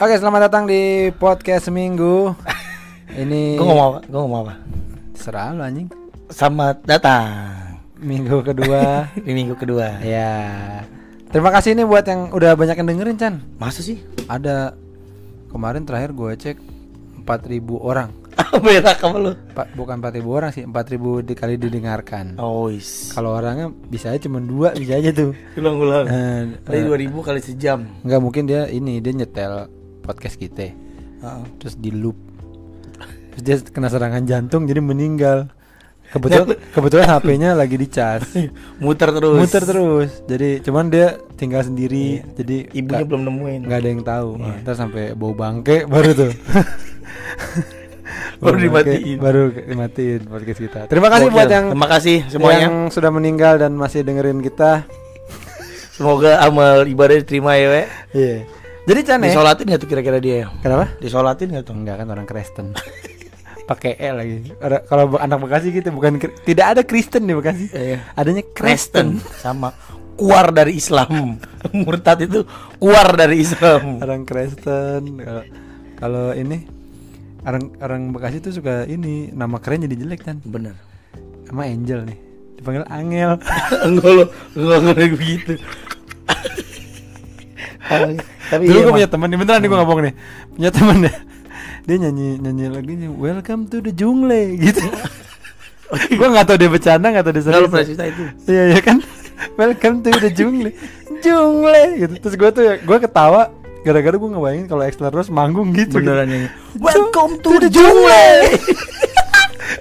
Oke, selamat datang di podcast seminggu. Ini Gue ngomong apa? Gue ngomong apa? serah lu anjing. Selamat datang Minggu kedua. di minggu kedua. ya. Terima kasih nih buat yang udah banyak yang dengerin, Chan. Masa sih? Ada kemarin terakhir gue cek 4000 orang. Beda kamu lu. Pak, bukan 4000 orang sih, 4000 dikali didengarkan. Oh, is. Kalau orangnya bisa aja cuma dua bisa aja tuh. Ulang-ulang. Eh, Tadi eh, 2000 kali sejam. Enggak mungkin dia ini dia nyetel podcast kita. Heeh. terus di loop terus dia kena serangan jantung jadi meninggal kebetulan kebetulan HP-nya lagi dicas Muter terus. muter terus jadi cuman dia tinggal sendiri jadi Ibunya belum nemuin. nggak ada yang tahu Iya. terus sampai bau bangke baru tuh Baru dimatiin. baru dimatiin podcast kita terima kasih buat Gokil. yang Terima kasih semuanya. yang sudah meninggal dan masih dengerin kita Semoga amal ibadah diterima ya, we. iya jadi Chan ya Disolatin gak tuh kira-kira dia? kenapa Disolatin gak tuh? Enggak kan orang Kristen. Pakai E lagi. Kalau anak Bekasi gitu bukan tidak ada Kristen di Bekasi. Iya. Adanya Kristen. Kristen sama keluar dari Islam. Murtad itu keluar dari Islam. Orang Kristen. Kalau ini orang orang Bekasi tuh suka ini nama keren jadi jelek kan. Bener. Sama Angel nih. Dipanggil Angel. enggak lo, enggak enggak begitu. Tapi Dulu iya, gue punya teman nih, beneran nih gue ngomong nih. Punya teman ya. Dia nyanyi nyanyi lagunya Welcome to the Jungle gitu. gue nggak tahu dia bercanda nggak tahu dia serius. pernah cerita itu. Iya iya kan Welcome to the jungle Jungle gitu Terus gue tuh gue ketawa Gara-gara gue ngebayangin kalau Extra Rose manggung gitu Beneran nyanyi. Welcome to To the jungle.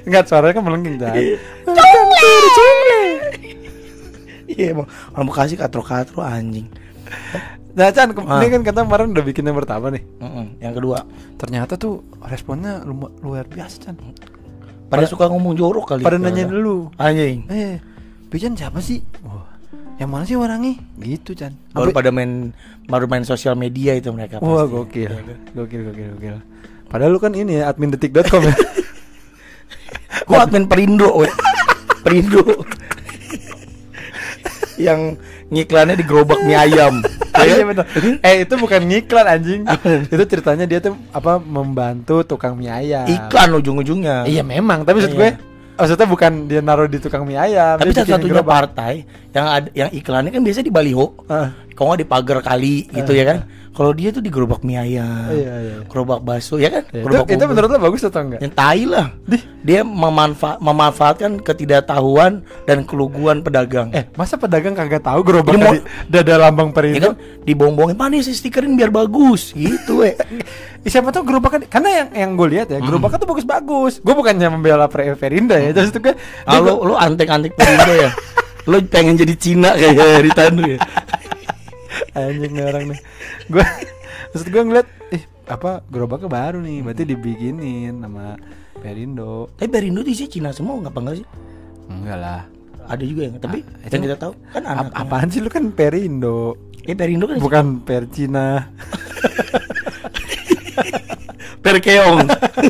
Enggak suaranya kan melengking Jan Iya. Welcome to the jungle Iya emang orang Bekasi katro-katro anjing. Nah Chan Ah. ini kan kata kemarin udah bikin yang pertama nih Mm-mm. Yang kedua, Ternyata tuh responnya lu- luar biasa Chan pada suka ngomong jorok kali. Pada ya. nanyain dulu Anjing. Eh Bijan siapa sih? Wah, yang mana sih orangnya? Gitu Chan Baru Sampai- pada main baru main sosial media itu mereka. Wah pasti. gokil Gokil gokil gokil Padahal lu kan ini ya admin detik.com ya Gua admin Perindo, we. Perindo. yang ngiklannya di gerobak mie ayam. Iya bener. Eh itu bukan ngiklan anjing. itu ceritanya dia tuh apa membantu tukang mie ayam. Iklan ujung-ujungnya. Iya memang, tapi maksud Iya. gue maksudnya bukan dia naruh di tukang mie ayam. Tapi satu-satunya gerobak. partai yang ada yang iklannya kan biasa di baliho. Ah, Kalau nggak di pagar kali gitu ya kan. Kalau dia tuh di gerobak mie ayam. Iya, iya. Gerobak bakso ya kan? iya. itu, Gerobak itu bubur. menurut lo bagus atau enggak? yang tai lah. Dia memanfa- memanfaatkan ketidaktahuan dan keluguan pedagang. Eh, masa pedagang kagak tahu gerobak mau- tadi dada lambang ya perindo? kan dibong-bongin mana sih stikerin biar bagus gitu. Eh, siapa tahu gerobaknya karena yang yang gue lihat ya gerobaknya tuh bagus-bagus. Gue bukannya membela Perinda ya, terus itu kan Ah, lu lu antek-antek Perindo ya. Lu pengen jadi Cina kayak Ritanu ya. Anjing nih orang nih gue maksud gue ngeliat ih apa gerobaknya baru nih berarti dibikinin sama Perindo Tapi Perindo tuh isinya Cina semua nggak apa enggak sih? enggak lah Ada juga yang tapi Ah, yang kita tahu kan Ap- anak. apaan sih lu kan Perindo Eh Perindo kan bukan Per Cina Perkeong.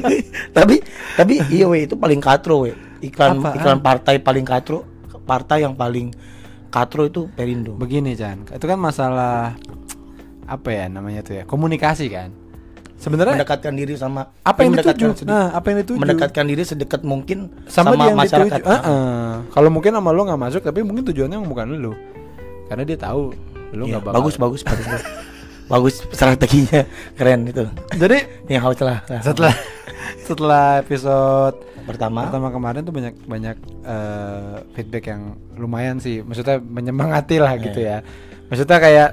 tapi tapi iya we itu paling katro we. Iklan Apaan? iklan partai paling katro, partai yang paling katro itu Perindo. begini Chan itu kan masalah apa ya namanya tuh ya komunikasi kan sebenarnya Mendekatkan diri sama apa yang mendekatkan dituju nah apa yang dituju mendekatkan diri sedekat mungkin sama, sama, yang masyarakat. Ah, ah. kalau mungkin sama lo nggak masuk tapi mungkin tujuannya bukan lu karena dia tahu Iya, nggak bakal bagus bagus Perindo. bagus strateginya keren itu. jadi Yang harus lah. lah. setelah setelah episode pertama, pertama kemarin tuh banyak banyak eh, feedback yang lumayan sih. Maksudnya menyemangati lah gitu ya. Maksudnya kayak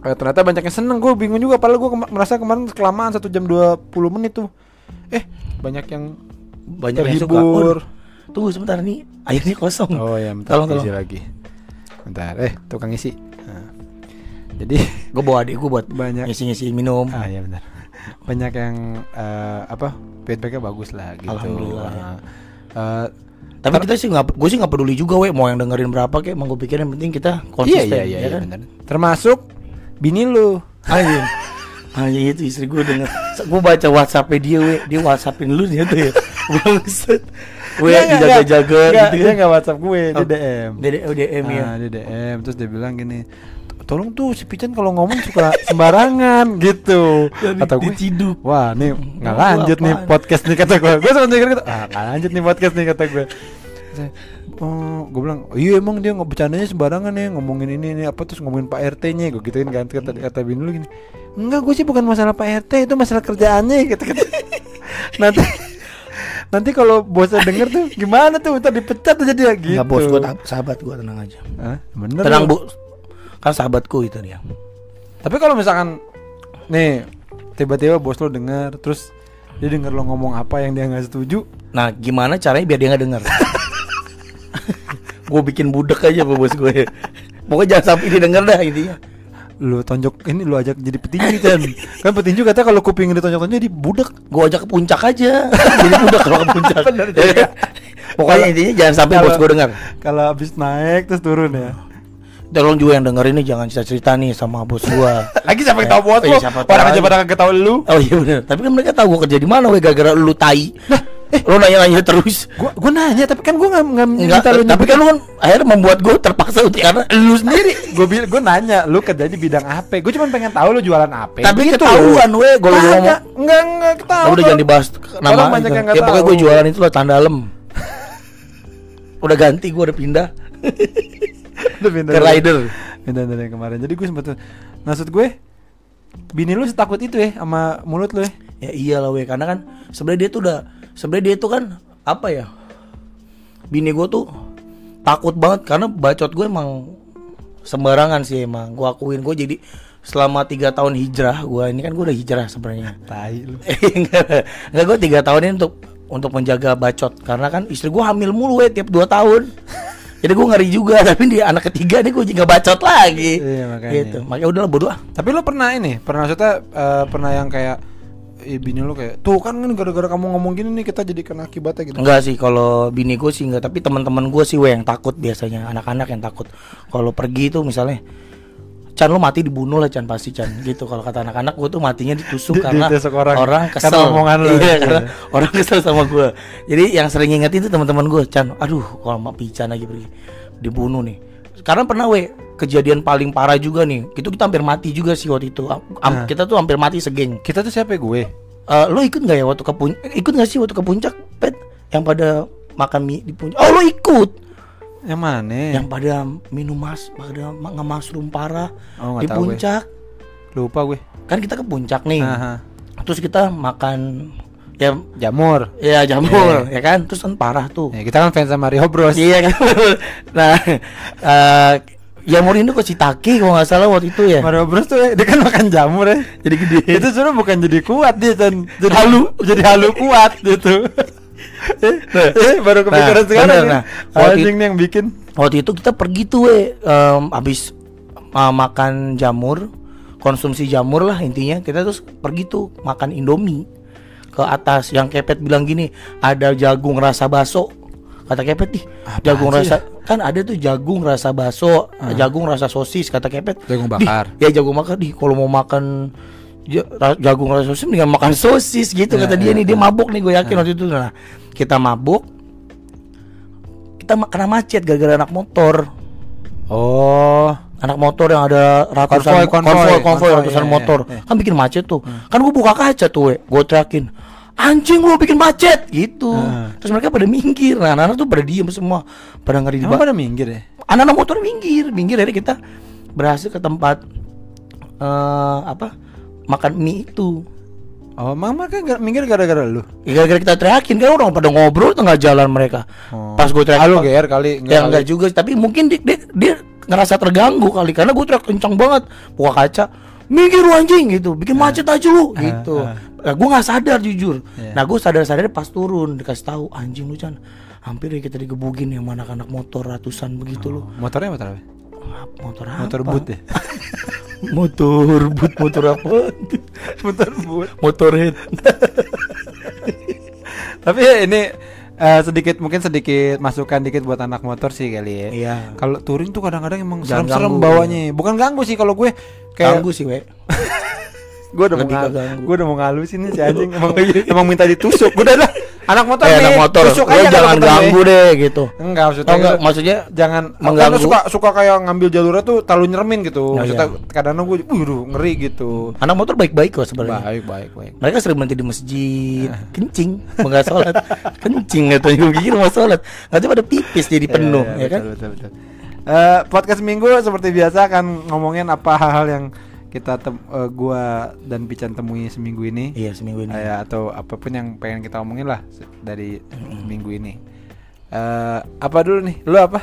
eh, ternyata banyak yang seneng. Gue bingung juga. Padahal gue kema- merasa kemarin kelamaan satu jam 20 menit tuh. Eh banyak yang banyak yang suka. terhibur. Oh, tunggu sebentar nih, airnya kosong. oh ya bentar. Tolong, tolong. isi lagi. Bentar. Eh tukang isi. Nah. jadi Gue bawa adik gue buat banyak. ngisi-ngisi minum. ah ya benar banyak yang eh, apa feedbacknya bagus lah gitu Alhamdulillah, eh, Tapi kita sih nggak, gue sih nggak peduli juga, we mau yang dengerin berapa kayak, emang gue pikir yang penting kita iya konsisten, iya iya, ya iya kan? benar termasuk bini lu Anjing. Anjing itu istri gue denger. Gue baca WhatsApp dia, we, dia WhatsAppin lu dia tuh ya. Bangset. Nggak, dijaga-jaga gitu dia kan. nggak WhatsApp gue, dia Oh, DM. Dia DM ya. Ah, dia DM terus dia bilang gini, tolong tuh si Pican kalau ngomong suka sembarangan gitu. Kata gue diciduk. Wah nih nggak lanjut nih podcast nih kata gue gue sama mikir gitu ah nggak lanjut nih podcast nih kata gue oh gue bilang iya emang dia nggak bercandanya sembarangan ya ngomongin ini ini apa terus ngomongin Pak RT nya gue gituin kan kata kata Bin dulu gini. Enggak gue sih bukan masalah Pak RT itu masalah kerjaannya gitu kata. Nanti nanti kalau bosnya denger tuh gimana tuh ntar dipecat aja dia gitu. Nggak bos gue sahabat gue tenang aja. Hah? bener tenang bu kan sahabatku itu dia. Tapi kalau misalkan nih tiba-tiba bos lo denger terus dia denger lo ngomong apa yang dia nggak setuju, nah gimana caranya biar dia nggak dengar gue bikin budek aja sama bos gue. Pokoknya jangan sampai dia denger dah intinya. Lo tonjok ini lo ajak jadi petinju kan. kan petinju kata kalau kuping ditonjok-tonjok jadi budak. gue ajak ke puncak aja. Jadi budek kalau ke puncak. Bener Ya pokoknya intinya jangan sampai bos gue dengar. Kalau habis naik terus turun ya. Tolong juga yang denger ini jangan cerita-cerita nih sama bos gue Lagi siapa yang tahu bos Iya, lo? siapa Orang aja pada kagak tahu lu. Oh iya bener Tapi kan mereka tahu gue kerja di mana weh gara-gara lu tai. Eh, lu nanya-nanya terus. Gua gua nanya tapi kan gua nggak nggak Enggak, minta lu tapi kan lu kan akhirnya membuat gue terpaksa untuk karena lu sendiri. Gua bil gua nanya lu kerja di bidang apa? Gua cuma pengen tahu lu jualan apa. tapi Gitu. ketahuan kalau gue ngomong. Enggak enggak ketahuan. udah jangan dibahas nama. Orang banyak itu. yang nggak ya pokoknya gue jualan itu lah tanda dalam. udah ganti pindah Udah pindah ke dari- rider. Pindah dari yang kemarin. Jadi gue sempet maksud gue bini lu setakut itu ya sama mulut lu ya. Ya iyalah weh karena kan sebenarnya dia tuh udah sebenarnya dia tuh kan apa ya? Bini gue tuh takut banget karena bacot gue emang sembarangan sih emang. Gue akuin gue jadi selama tiga tahun hijrah gue ini kan gue udah hijrah sebenarnya. Tai lu. enggak, enggak gue tiga tahun ini untuk untuk menjaga bacot karena kan istri gue hamil mulu weh tiap dua tahun. Jadi gue ngeri juga tapi di anak ketiga nih gue juga bacot lagi. Iya, makanya. Gitu. Makanya udah bodo ah. Tapi lu pernah ini, pernah maksudnya eh, pernah yang kayak eh, bini lu kayak tuh kan kan gara-gara kamu ngomong gini nih kita jadi kena akibatnya gitu. Enggak sih kalau bini gue sih enggak tapi teman-teman gue sih weh yang takut biasanya anak-anak yang takut kalau pergi itu misalnya Chan lu mati dibunuh lah Chan pasti Chan gitu kalau kata anak-anak gue tuh matinya ditusuk Di- karena ditusuk orang. kesel Karena omongan lu. iya, Iya. karena orang kesel sama gue jadi yang sering ingetin tuh teman-teman gue Chan aduh kalau mau Pican lagi pergi dibunuh nih karena pernah weh kejadian paling parah juga nih itu kita hampir mati juga sih waktu itu Am- Nah. kita tuh hampir mati segeng Kita tuh siapa ya gue? Eh, lo ikut nggak ya waktu ke puncak? Ikut nggak sih waktu ke puncak, Pet? Yang pada makan mie di puncak? Oh, lo ikut? Yang mana? Yang pada minum mas, pada ma- nge-mushroom parah Oh, di tahu gue. puncak. Lupa gue. Kan kita ke puncak nih. Aha. Terus kita makan ya Jamur. ya jamur, ya kan? Terus kan parah tuh. Ya, kita kan fans sama Mario Bros. Iya kan. nah, eh jamur ini kok Citaki kalau nggak salah waktu itu ya. Mario Bros tuh ya, dia kan makan jamur ya. Jadi gede. itu sebenarnya bukan jadi kuat dia dan jadi Halu. jadi halu kuat gitu. eh, eh, baru kepikiran Nah, sekarang bener, ya. nah. Waktu Anjing yang bikin. waktu itu kita pergi tuh we em, abis uh, makan jamur konsumsi jamur lah intinya kita terus pergi tuh makan indomie ke atas yang kepet bilang gini ada jagung rasa baso kata kepet nih Apaan jagung rasa kan ada tuh jagung rasa baso Ah. jagung rasa sosis kata kepet Jagung "Dih, bakar." ya jagung bakar di kalau mau makan jagung rasa sosis mendingan makan sosis gitu Ya, kata dia ya, nih. dia ya. mabuk nih gue yakin waktu itu. Nah kita mabuk kita kena macet gara-gara anak motor. Oh. anak motor yang ada ratusan Konvoy, konvoy, konvoy, konvoy, konvoy, ratusan iya, motor. iya, iya. kan bikin macet tuh. Kan gue buka kaca tuh gue teriakin anjing lu bikin macet! Gitu. Ah. terus mereka pada minggir. Nah anak-anak tuh pada diem semua. Pada ngeri di Emang pada minggir ya? anak-anak motor minggir. Minggir dari kita berhasil ke tempat eh apa makan mie itu Oh, emang mereka gar- minggir gara-gara lu. Ya, gara-gara kita teriakin kan orang pada ngobrol tengah jalan mereka Oh. pas gue teriak Ah, lu "Pak, GR kali, enggak ya enggak juga tapi mungkin dia, dia, dia ngerasa terganggu kali karena gue teriak kencang banget buka kaca minggir lu anjing gitu bikin macet aja lu Ah, gitu ah. nah, gue nggak sadar jujur Iya. nah gue sadar sadar pas turun dikasih tahu anjing lu Chan hampir kita digebugin ya sama anak-anak motor ratusan begitu lu Motornya motor apa? motor apa Motor boot ya? motor boot motor apa? Motor boot. motorhead Tapi ya ini eh, sedikit mungkin sedikit masukan dikit buat anak motor sih kali ya. iya. Kalau touring tuh kadang-kadang emang serem-serem bawanya. Bukan ganggu sih kalau gue kayak ganggu sih we. Gue udah mau gue udah mau ngalusin nih si anjing. Emang, emang minta ditusuk. Gue udah lah Anak motor eh, nih, anak motor tusuk lo aja jangan ganggu ya. deh gitu Enggak maksudnya Tau nggak, gitu. maksudnya jangan mengganggu. suka suka kayak ngambil jalurnya tuh terlalu nyeremin gitu. Oh, maksudnya iya. kadang gue waduh ngeri gitu. anak motor baik-baik kok sebenarnya Baik baik baik. mereka sering berhenti di masjid kencing nggak sholat kencing gitu gue pikir mau sholat nggak pada pipis jadi penuh Iya, ya kan betul, betul, betul. Eh, podcast minggu seperti biasa akan ngomongin apa hal-hal yang kita tem eh, gua dan Pican temui seminggu ini. iya seminggu ini ya, atau apa pun yang pengen kita omongin lah dari minggu ini. Eh apa dulu nih? Lu apa?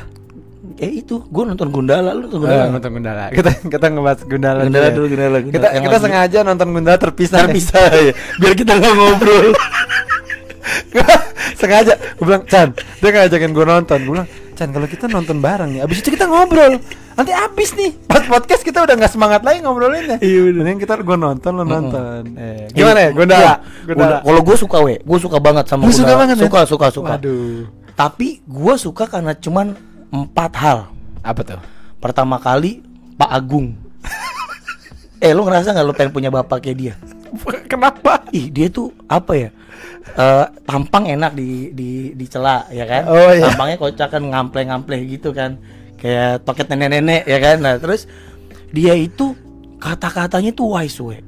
eh itu gue nonton Gundala lu nonton Gundala nonton Gundala. Kita kita ngebahas Gundala, Gundala ya. dulu, Gundala, Gundala. Kita Yang kita lagi- sengaja nonton Gundala terpisah. bisa ya biar kita nggak ngobrol sengaja gue bilang Chan dia ngajakin gue nonton gue bilang Chan kalau kita nonton bareng nih abis itu kita ngobrol nanti abis nih. Pas podcast kita udah nggak semangat lagi ngobrolinnya. Iya, bener. mending kita gue nonton lo nonton. Eh, gimana ya? Iya, Gunda- kalau gue suka we. Gue suka banget sama Lu suka banget ya? suka suka suka. Waduh. Tapi gue suka karena cuman empat hal. Apa tuh? Pertama kali Pak Agung. Eh lu ngerasa nggak lu pengen punya bapak kayak dia? Kenapa? Ih dia tuh apa ya? Eh tampang enak di di dicela ya kan? Oh, iya. tampangnya kocak kan ngample ngample gitu kan kayak toket nenek nenek ya kan nah terus dia itu kata katanya tuh wise we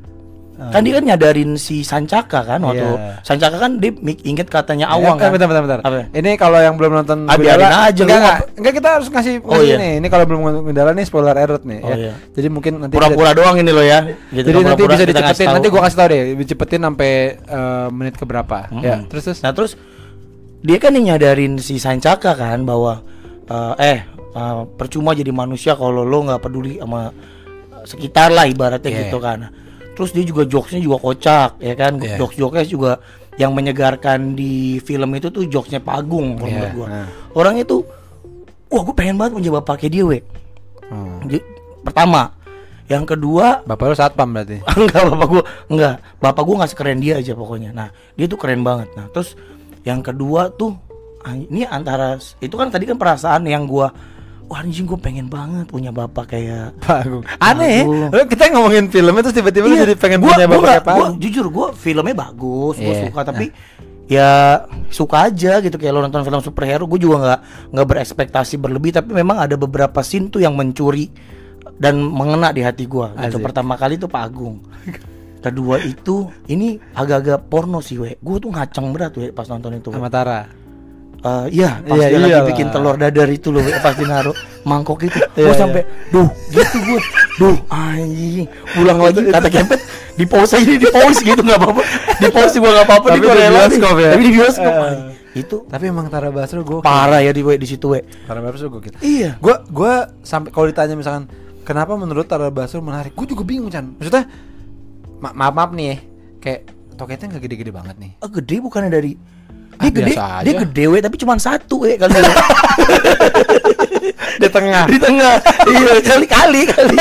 kan dia kan nyadarin si Sancaka kan waktu Iya. Sancaka kan dia inget katanya awang Eh, kan bentar, bentar, bentar. Apa? Ini kalau yang belum nonton Ah, Gundala- aja, enggak, enggak, enggak, kita harus ngasih, Oh, ngasih iya. nih. Ini kalau belum nonton Gundala nih spoiler alert nih Oh, ya. iya. Jadi mungkin nanti pura-pura doang ini lo ya gitu Jadi nanti bisa dicepetin. Nanti gua kasih tau deh, dicepetin sampai eh, menit ke berapa. Mm-mm. Ya, terus terus. Nah terus dia kan yang nyadarin si Sancaka kan bahwa eh, eh eh, percuma jadi manusia kalau lo nggak peduli sama sekitar lah ibaratnya Yeah. gitu kan. Terus dia juga jokesnya juga kocak ya kan. Yeah. Jokes jokesnya juga yang menyegarkan di film itu tuh jokesnya Pagung kalau Yeah, menurut gua. nah. Orangnya tuh wah gue pengen banget punya bapak kayak dia we. Hmm. Jadi, pertama, yang kedua Bapak lu satpam berarti. enggak bapak gua enggak bapak gua nggak sekeren dia aja pokoknya nah dia tuh keren banget nah terus yang kedua tuh ah, ini antara itu kan tadi kan perasaan yang gua wah anjing gue pengen banget punya bapak kayak Pak Agung. Aneh. Agung. Lu kita ngomongin filmnya terus tiba-tiba Iya, jadi pengen gua- punya gua bapak nggak- kayak Pak gua Agung. jujur gua filmnya bagus gua Iya. suka tapi ya suka aja gitu kayak lo nonton film superhero gue juga nggak nggak berekspektasi berlebih tapi memang ada beberapa scene tuh yang mencuri dan mengena di hati gua gitu Asik. pertama kali tuh Pak Agung kedua itu ini agak-agak porno sih we gue tuh ngacang berat we pas nonton itu we. Eh, iya pas Iya, dia lagi iyalah. bikin telur dadar itu loh we, pas dinaruh mangkok itu Iya, gue iya. sampai duh gitu gue duh anjing pulang lagi kata kempet di pause aja di pause gitu nggak apa-apa di pause juga nggak apa-apa Tapi di bioskop ya? tapi di bioskop Eh. anjing. itu Tapi emang Tara Basro gue parah ya di we, di situ we Tara Basro gue gitu. iya Gua gua sampai kalau ditanya misalkan kenapa menurut Tara Basro menarik, gue juga bingung Chan. Maksudnya ma- maaf maaf nih ya, kayak toketnya nggak gede-gede banget nih. Ah, gede bukannya dari Ah, dia gede dia gede we tapi cuma satu we kali Di tengah. di tengah iya kali kali kali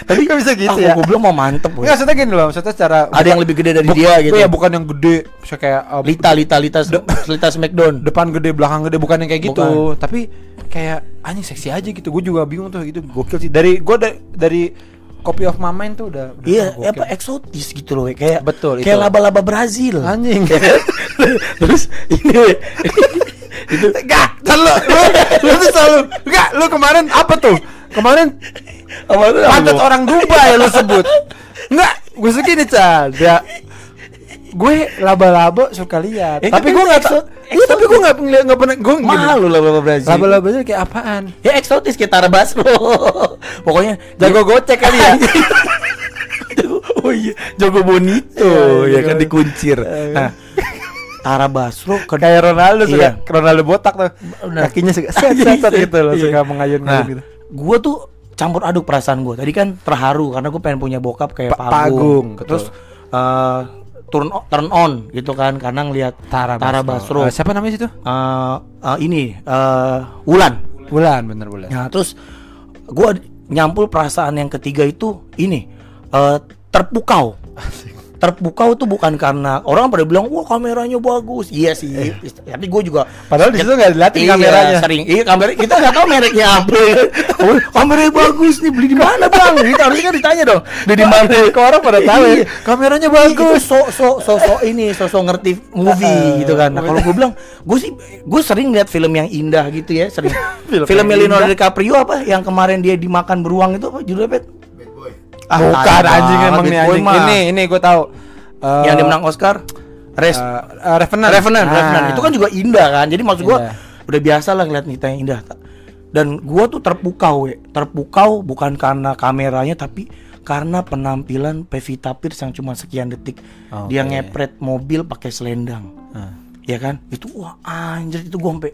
Tapi kok bisa gitu aku ya? gue bilang mau mantep. Enggak, maksudnya gini loh, maksudnya secara ada yang lebih gede dari dia gitu Iya, bukan yang gede, misalnya kayak uh, Lita Lita Lita Lita Smackdown depan gede, belakang gede, bukan yang kayak gitu. Bukan. Tapi kayak anjing seksi aja gitu. Gue juga bingung tuh itu gokil sih. Dari gue da- dari copy of my mind tuh udah, udah Iya, apa eksotis gitu loh, kayak Betul, kayak itu. laba-laba Brazil. Anjing. Terus ini itu Enggak, lu, lu, lu tuh selalu Enggak, lu kemarin apa tuh? Kemarin apa tuh? pantat orang Dubai lu sebut Enggak, gue segini Chan Ya Gue laba-laba suka lihat Ya, Tapi gue itu gak tau Iya tapi gue gak ngeliat, gak pernah Gue Malu laba-laba Brazil. Laba-laba itu kayak apaan? Ya eksotis kayak Tara Basro. Pokoknya Jago gocek kali ya oh iya, Jago Bonito Iya, ya kan dikuncir. Iya. Nah, Tara Basro ke Kayak Ronaldo suka Iya. Ronaldo botak tuh Benar. Kakinya suka set set, set gitu loh Iya. Suka mengayun-ngayun Nah, gitu gue tuh campur aduk perasaan gue. Tadi kan terharu karena gue pengen punya bokap kayak Pa-. Pagung, betul. Terus eh, turn on, turn on gitu kan karena ngelihat Tara, Basro. Eh, Siapa namanya situ? Eh, eh, ini eh Wulan. Bulan, bener Bulan Nah, terus gue nyampul perasaan yang ketiga itu ini eh, terpukau. Terpukau tuh bukan karena orang pada bilang wah kameranya bagus iya sih tapi gue juga Padahal di situ nggak dilatih Iya, kameranya. sering iya kamera kita nggak tahu mereknya apa oh, kameranya bagus nih beli di mana bang kita harusnya kan ditanya dong beli di mana Kok orang pada tahu ya? Iya. Kameranya Itu bagus. so so so so ini so so ngerti movie gitu kan nah kalau gue bilang gue sih gue sering lihat film yang indah gitu ya sering Film film Leonardo. DiCaprio apa yang kemarin dia dimakan beruang itu apa judulnya Pet? Ah, Bukan anjing emang nih anjing. mah. Ini ini gue tahu. Eh, yang dia menang Oscar Res eh, eh, Revenant. Revenant, Ah. Revenant. Itu kan juga indah kan. Jadi maksud gua Indah. udah biasa lah ngeliat cerita yang indah. Dan gua tuh terpukau, we. terpukau bukan karena kameranya tapi karena penampilan Pevita Pierce yang cuma sekian detik. Dia Oke. ngepret mobil pakai selendang. Ah. Ya kan? Itu wah anjir itu gua sampai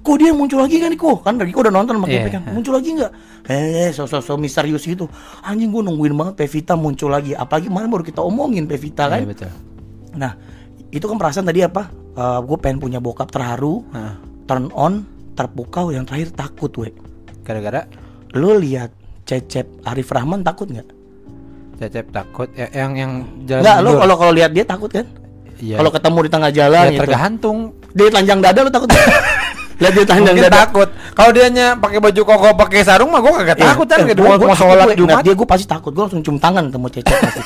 Kok dia muncul lagi kan Ko? Kan dari udah nonton Iya. Kevin kan. Muncul lagi nggak? Eh, sosok misterius gitu. Anjing gua nungguin banget Pevita muncul lagi. Apalagi kemarin baru kita omongin Pevita kan. Iya betul. Nah, itu kan perasaan tadi apa? gue pengen punya bokap terharu, Heeh. turn on, terpukau, yang terakhir takut, we. Gara-gara Lu lihat Cecep Arif Rahman takut nggak? Cecep takut ya, yang yang jalan Nggak, lu kalau kalau lihat dia takut kan? Iya. Kalau ketemu di tengah jalan ya, gitu. tergantung Dia telanjang dada lu takut? lihat dia Mungkin dada. takut. Kalau dianya pakai baju koko pakai sarung mah gua kagak Iya. takut kan Eh, gitu gua- mau, gua mau takut, sholat Jumat. dia gue pasti takut. Gue langsung cium tangan ketemu Cecep pasti.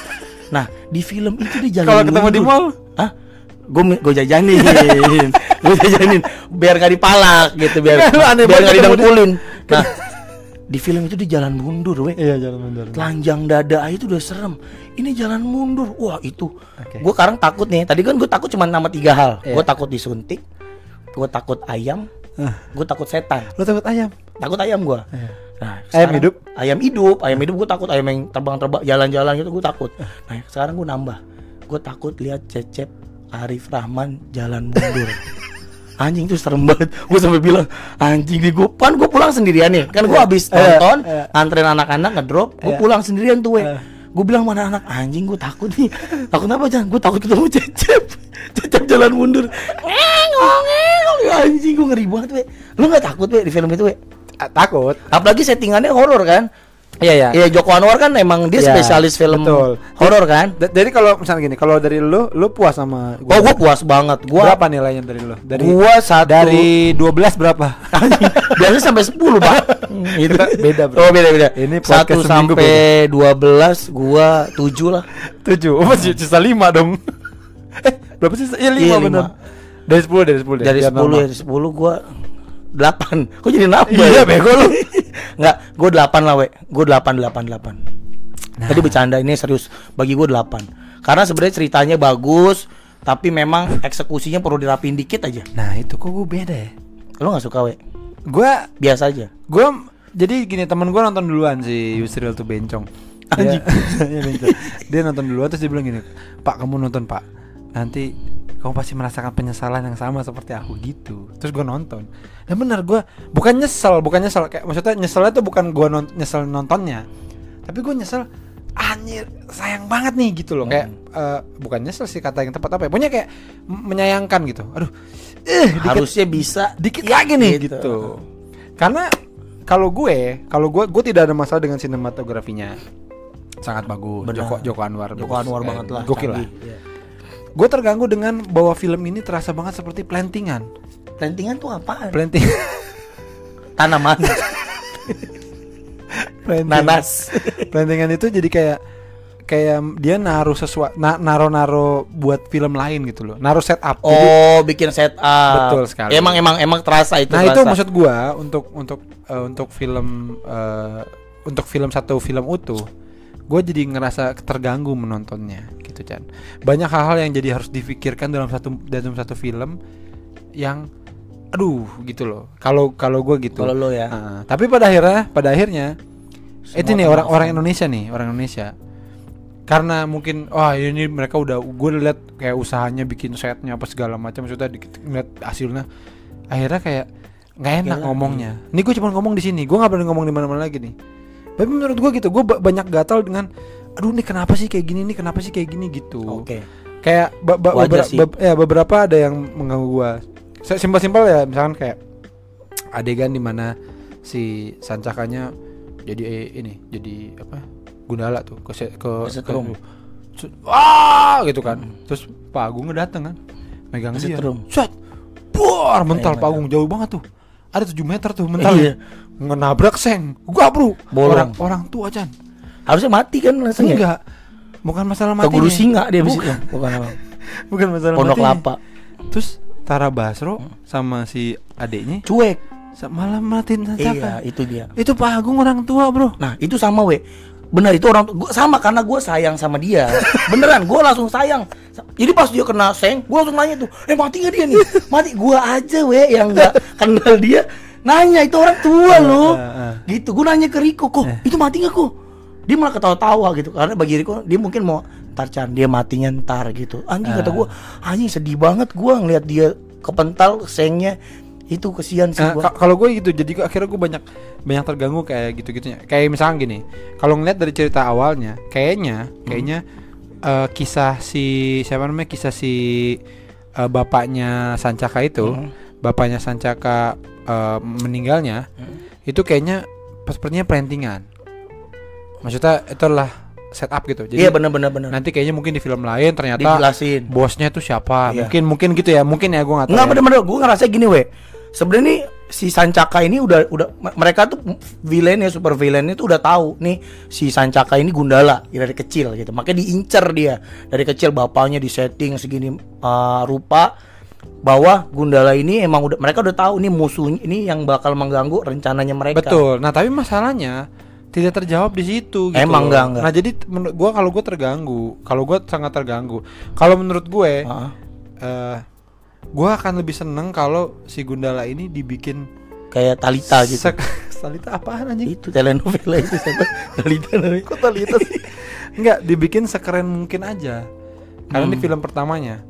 Nah, di film itu dia jalan Kalau ketemu di mall? Hah? Gue gue jajanin, gue jajanin biar gak dipalak gitu, biar aneh biar gak didengkulin. Nah, di film itu dia jalan mundur, we. Iya, jalan mundur. Telanjang dada aja itu udah serem. Ini jalan mundur. Wah, itu. Oke. Gue sekarang takut nih. Tadi kan gue takut cuma nama tiga hal. Iya. Gue takut disuntik. Gue takut ayam. Gue takut setan. Lu takut ayam? Takut ayam gue. Nah, Ayam hidup? Ayam hidup. Ayam hidup gue takut. Ayam yang terbang-terbang jalan-jalan gitu gue takut. Nah, sekarang gue nambah. Gue takut lihat Cecep Arif Rahman jalan mundur. Anjing tuh serem banget. Gue sampai bilang anjing di gue kan gue pulang sendirian nih. Kan gue habis Iya, nonton, iya. nganterin anak-anak ngedrop, gue Iya. pulang sendirian tuh, we. Iya. Gue bilang mana anak anjing gue takut nih. Takut apa jangan? Gue takut ketemu Cecep. Cecep jalan mundur. Ngengong, ngengong. Anjing gue ngeri banget, we. Lu nggak takut, we, di film itu, we? Takut. Apalagi settingannya horor kan? Iya, iya. Iya Joko Anwar kan emang dia Iya, spesialis film betul. horor kan? Da- Jadi kalau misalnya gini, kalau dari lu, lu puas sama Oh gua puas banget. Gua berapa nilainya dari lu? Dari gua satu dari 12 berapa? biasanya sampai 10 pak. Itu Beda, bro. Oh beda beda. Ini satu sampai 12 gua 7 lah. 7. Oh, masih sisa 5 dong. eh, berapa sih? Iya 5 Iya, benar. Dari 10 dari 10 deh, Dari biar 10 normal. ya, dari 10 gua 8. Kok jadi nambah? Iya, ya? bego lu. Enggak, gua 8 lah, we. Gua 8 8 8. Tadi bercanda ini serius. Bagi gua 8. Karena sebenarnya ceritanya bagus, tapi memang eksekusinya perlu dirapin dikit aja. Nah, itu kok gue beda ya. Lo nggak suka, we? Gua Biasa aja. gue jadi gini temen gue nonton duluan si Yusril tuh bencong dia, Iya, bencong. dia nonton duluan terus dia bilang gini pak kamu nonton pak nanti kamu pasti merasakan penyesalan yang sama seperti aku gitu terus gue nonton dan bener gue bukan nyesel bukan nyesel kayak maksudnya nyeselnya tuh bukan gue non, nyesel nontonnya tapi gue nyesel anjir sayang banget nih gitu loh kayak eh, bukan nyesel sih kata yang tepat apa ya punya kayak menyayangkan gitu aduh eh dikit- Harusnya bisa dikit Ya, lagi nih gitu. gitu. Karena kalau gue, kalau gue gue tidak ada masalah dengan sinematografinya. Sangat bagus. Benar. Joko Joko Anwar. Joko bagus. Anwar Eh, banget lah. Gokil lah. canggih. Gue terganggu dengan bahwa film ini terasa banget seperti plantingan. Plantingan tuh apaan? Planting. Tanaman. planting- Nanas. plantingan itu jadi kayak kayak dia naruh sesuatu na naro naro buat film lain gitu loh naruh setup Jadi- Oh, bikin setup. Betul sekali. Emang emang emang terasa itu. nah itu terasa. maksud gua untuk untuk eh, untuk film eh, untuk film satu film utuh gue jadi ngerasa terganggu menontonnya gitu Chan. Banyak hal-hal yang jadi harus difikirkan dalam satu dalam satu film yang aduh gitu loh. Kalau kalau gue gitu. Kalau lo ya. Ah, tapi pada akhirnya pada akhirnya Semua itu nih orang-orang Indonesia. Nih orang Indonesia. Karena mungkin wah ini mereka udah gue lihat kayak usahanya bikin setnya apa segala macam maksudnya ngeliat hasilnya. Akhirnya kayak nggak enak Gila, ngomongnya. Ini gue cuma ngomong di sini. Gue nggak berani ngomong di mana-mana lagi nih. Tapi menurut gue gitu gue ba- banyak gatal dengan aduh nih kenapa sih kayak gini? Nih kenapa sih kayak gini? Gitu. Oke. kayak ba- ba- Wajar bebera- sih. be- ya beberapa ada yang mengganggu gua. Simpel-simpel ya misalkan kayak adegan di mana si sancakanya jadi eh, ini jadi apa gundala tuh ke se- ke Kesetrum. ke- wah! Gitu kan. Terus Pak Agungnya dateng kan megang dia. Set! Buar mental Pak Agung jauh banget tuh. Ada 7 meter tuh mental Iya. ngenabrak seng gua bro. Bolong. orang orang tua Chan Harusnya mati kan langsung ya? enggak bukan masalah mati guru singa dia bukan, itu. Bukan apa. bukan masalah Pondok matinya. Lapa. terus Tara Basro sama si adeknya Cuek. malah matiin Iya, itu dia. itu Pak Agung orang tua bro Nah, itu sama we. Benar itu orang gua sama karena gue sayang sama dia. Beneran, gue langsung sayang. Jadi pas dia kena seng, gue langsung nanya tuh, eh mati gak dia nih? Mati gue aja we yang nggak kenal dia. Nanya itu orang tua loh. eh, eh. Gitu, gue nanya ke Riko kok, itu mati gak kok? Dia malah ketawa-tawa gitu karena bagi Riko dia mungkin mau ntar Chan, dia matinya ntar gitu. Anjing kata gue, anjing sedih banget gue ngeliat dia kepental sengnya. Itu kesian sih ka- kalau gue gitu jadi gua- akhirnya gue banyak banyak terganggu kayak gitu gitunya kayak misalnya gini kalau ngeliat dari cerita awalnya kayaknya kayaknya eh, kisah si siapa namanya kisah si eh, bapaknya Sancaka itu bapaknya Sancaka eh, meninggalnya itu kayaknya sepertinya plantingan maksudnya itulah setup gitu jadi Iya benar-benar benar. nanti kayaknya mungkin di film lain ternyata Dijelasin. bosnya itu siapa Iya. mungkin mungkin gitu ya mungkin ya gue nggak tahu Enggak ya. bener-bener gue ngerasa gini we Sebenarnya nih si Sancaka ini udah udah mereka tuh villain ya super villain itu udah tahu nih si Sancaka ini Gundala ya, dari kecil gitu makanya diincer dia dari kecil bapaknya di setting segini uh, rupa bahwa Gundala ini emang udah mereka udah tahu nih musuhnya ini yang bakal mengganggu rencananya mereka Betul. Nah, tapi masalahnya tidak terjawab di situ gitu. Emang enggak, enggak. Nah, jadi menurut gua kalau gua terganggu, kalau gua sangat terganggu. Kalau menurut gue eh gua akan lebih seneng kalau si Gundala ini dibikin kayak Talita gitu Talita apaan anjing? itu telenovela itu siapa Talita namanya Kok Talita sih? Enggak, dibikin sekeren mungkin aja. Karena Hmm. ini film pertamanya.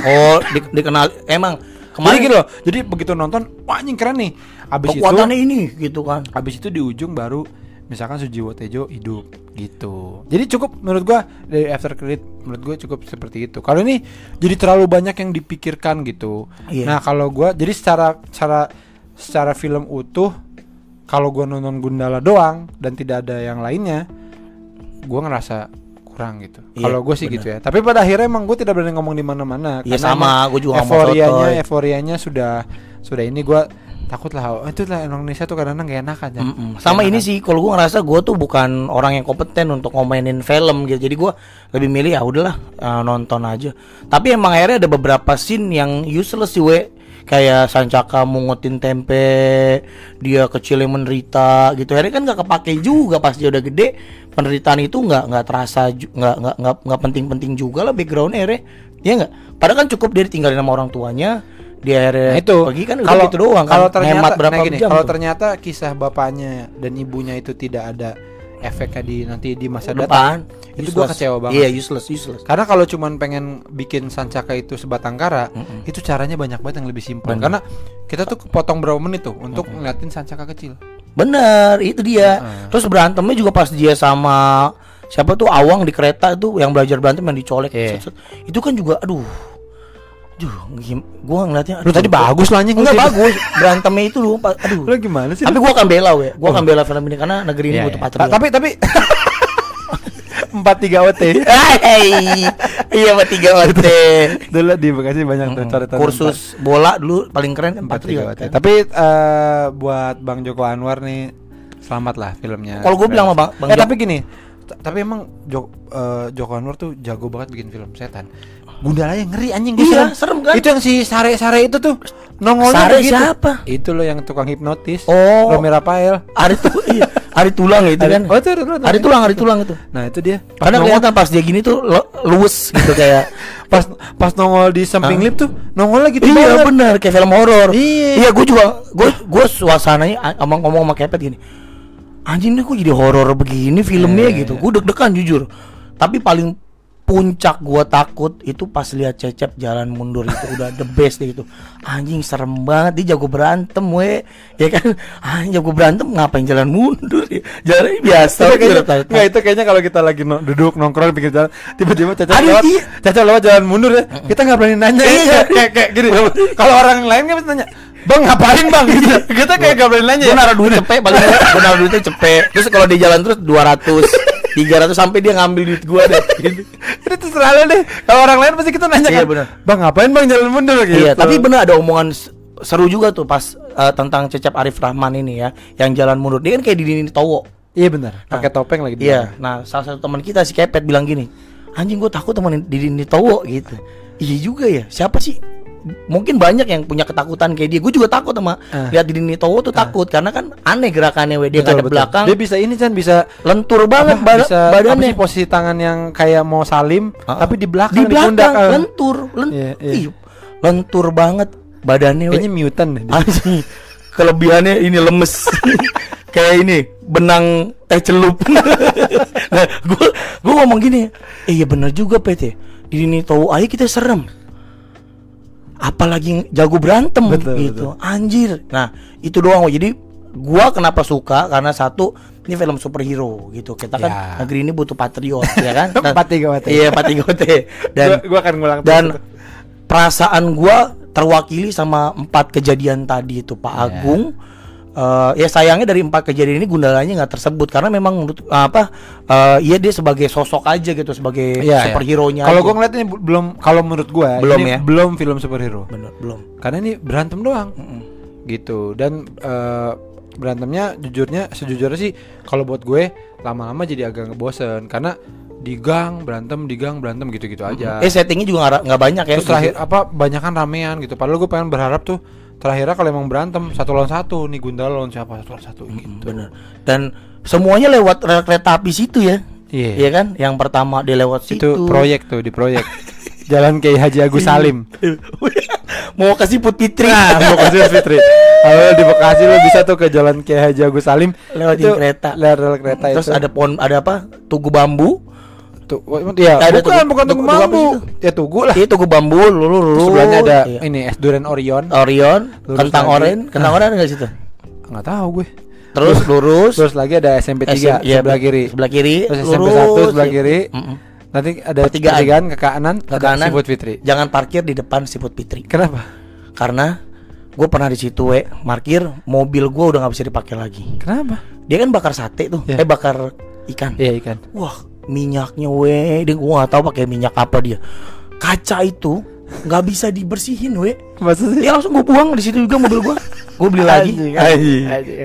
oh di, dikenal emang Jadi kemarin gitu loh. Jadi begitu nonton, wah anjing keren nih. Abis itu ini gitu kan Habis itu di ujung baru misalkan Sujiwo Tejo hidup gitu. Jadi cukup menurut gua dari after credit menurut gua cukup seperti itu. Kalau ini jadi terlalu banyak yang dipikirkan gitu. Iya. Nah, kalau gua jadi secara secara secara film utuh kalau gua nonton Gundala doang dan tidak ada yang lainnya, gua ngerasa kurang gitu. Iya, kalau gue sih bener. gitu ya. Tapi pada akhirnya emang gue tidak berani ngomong di mana-mana. Iya, karena sama, gua juga euforianya, euforianya sudah sudah ini gua takut lah. Oh, itu lah Indonesia tuh kadang-kadang gak enak aja. Mm-mm. Sama ini sih kalau gue ngerasa gue tuh bukan orang yang kompeten untuk ngomainin film gitu. Jadi gue lebih milih ya udahlah uh, nonton aja. Tapi emang akhirnya ada beberapa scene yang useless sih we. Kayak Sancaka mungutin tempe, dia kecil yang menderita gitu. Akhirnya kan gak kepake juga pas dia udah gede. Penderitaan itu nggak nggak terasa nggak nggak nggak penting-penting juga lah backgroundnya akhirnya. Iya nggak? Padahal kan cukup dia ditinggalin sama orang tuanya. Dia akhirnya Nah, itu pergi kan kalau gitu doang kan. kalau ternyata Hemat berapa nah gini, jam kalau tuh. ternyata kisah bapaknya dan ibunya itu tidak ada efeknya di nanti di masa depan datang itu gua useless. kecewa banget Iya, useless, useless. karena kalau cuman pengen bikin Sancaka itu sebatang kara itu caranya banyak banget yang lebih simpel karena kita tuh potong berapa menit tuh untuk ngeliatin Sancaka kecil Bener, itu dia. Heeh. Terus berantemnya juga pas dia sama siapa tuh Awang di kereta tuh yang belajar berantem yang dicolek. Iya. Set, set. Itu kan juga aduh. Aduh, gua ngeliatnya lu aduh, tadi bagus lah anjing Enggak bagus. Berantemnya itu lu aduh. lu gimana sih Tapi gua akan bela we. Gua akan bela film ini karena negeri ini Iya, butuh iya. patriot. Ta- tapi tapi empat tiga OT iya Pak tiga OT. dulu di Bekasi banyak tuh coretan Kursus bola dulu paling keren empat tiga. OT. kan. Tapi eh, buat Bang Joko Anwar nih selamat lah filmnya. Kalau gua bilang sama Bang- Bang eh, tapi gini, tapi emang eh, Joko Anwar tuh jago banget bikin film setan. Gundalanya ngeri anjing gua Iya, serem kan? Itu yang si sare-sare itu tuh nongolnya Sare begitu. siapa? Itu loh yang tukang hipnotis. Oh. Romi Rafael. Ari tuh iya, Ari tulang itu kan. Oh, itu Ari Tulang. Ari tulang, Ari tulang itu. Nah, itu dia. Pas Karena nongol, kelihatan pas dia gini tuh lo- luwes gitu kayak pas pas nongol di samping Hah? lip tuh nongolnya gitu Iya banget. benar kayak film horor. Iya. Iya, gue juga gue gue suasananya a- ngomong ngomong sama Kepet gini. Anjing ini kok jadi horor begini filmnya Iya, gitu. iya. Gue deg-degan jujur. Tapi paling puncak gua takut itu pas lihat Cecep jalan mundur itu udah the best deh itu. Anjing serem banget. Dia jago berantem we. Ya kan? Anjing jago berantem ngapain jalan mundur ya? Jalan biasa Tapi kayaknya, nggak, itu kayaknya kalau kita lagi no- duduk nongkrong pinggir jalan tiba-tiba caca Aduh, lewat iya. caca lewat jalan mundur ya. Kita nggak berani nanya Iya. kayak kayak, kayak gini kalau orang lain kan nanya bang ngapain bang? Gitu kita kayak nggak berani nanya. Gue ya. naruh duit cepet paling gue naruh duitnya cepet. Terus kalau di jalan terus 200 300 sampai dia ngambil duit gua deh. Gitu. Itu terserah lu deh. Kalau orang lain pasti kita nanya Iya, kan, benar. Bang ngapain bang jalan mundur gitu. Iya, tapi bener ada omongan seru juga tuh pas eh, tentang Cecep Arif Rahman ini ya, yang jalan mundur. Dia kan kayak di Dini Towo. Iya benar. Pakai topeng lagi. Iya, nah salah satu teman kita si Kepet bilang gini, anjing gue takut teman di Dini Towo gitu. Iya juga ya, siapa sih? Mungkin banyak yang punya ketakutan kayak dia. Gue juga takut sama Ah. lihat di Dini Towo tuh takut karena kan aneh gerakannya we dia Betul, betul. belakang. Dia bisa ini kan bisa lentur banget apa, bisa apa badannya. sih posisi tangan yang kayak mau salim Ah, tapi di belakang di belakang pundak, lentur, len- Iya, iya. Ih, lentur banget badannya. we. Kayaknya mutant deh. Kelebihannya ini lemes. Kayak ini benang teh celup. nah, gua gua ngomong gini, eh iya bener juga PT. Di ini tahu aja kita serem. Apalagi jago berantem Betul, gitu. Anjir. Nah, itu doang. Jadi gua kenapa suka karena satu ini film superhero gitu. Kita kan Ya. negeri ini butuh patriot ya kan. Dan- 434T. Iya, 434T. Dan gua, gua akan ngulang dan itu. perasaan gua terwakili sama empat kejadian tadi itu Pak Ya. Agung Eh, ya sayangnya dari empat kejadian ini gundalanya nggak tersebut karena memang menurut apa eh, iya dia sebagai sosok aja gitu sebagai Iya, iya. superhero nya Kalau gua ngeliat ini bu- belum kalau menurut gua Belum ini ya? belum film superhero. bener belum Karena ini berantem doang. Mm-mm. Gitu. Dan eh, berantemnya jujurnya sejujurnya sih kalau buat gue lama-lama jadi agak ngebosen karena di gang berantem di gang berantem gitu-gitu aja. eh settingnya juga nggak banyak ya Terus terakhir apa banyak kan ramean gitu. Padahal gue pengen berharap tuh terakhirnya kalau emang berantem satu lawan satu nih Gundala lawan siapa satu lawan satu gitu. bener dan semuanya lewat rel kereta api situ ya Iya. Iya kan yang pertama dia lewat situ Itu proyek tuh di proyek. Jalan Kiai Haji Agus Salim. mau kasih Put Fitri Nah, mau kasih Fitri. Kalau di Bekasi lo bisa tuh ke Jalan Kiai Haji Agus Salim Lewatin Itu kereta. Lewat rel kereta terus itu. ada pohon ada apa tugu bambu tuh, ya, Ada bukan tugu- bukan tugu- tugu tugu bambu. sih Ya tugu lah. itu tugu bambu lulu lulu sebelahnya ada Iya. ini es durian Orion. Orion Lurus kentang lagi. oren kentang oren nggak situ Enggak tahu gue. terus lurus Terus lagi ada SMP 3 SM iya, sebelah kiri. sebelah kiri Terus SMP lurus, 1 sebelah iya. kiri. Mm-mm. Nanti ada Pertigaan. pertigaan ke kanan, ke kanan Seafood Fitri. jangan parkir di depan Siput Fitri Kenapa? karena gue pernah di situ we parkir mobil gue udah nggak bisa dipakai lagi Kenapa? dia kan bakar sate tuh Iya. eh bakar ikan Iya ikan. wah minyaknya we dia gue nggak tahu pakai minyak apa dia kaca itu nggak bisa dibersihin we Maksudnya? Ya langsung gue buang di situ juga mobil gua. Gue beli lagi.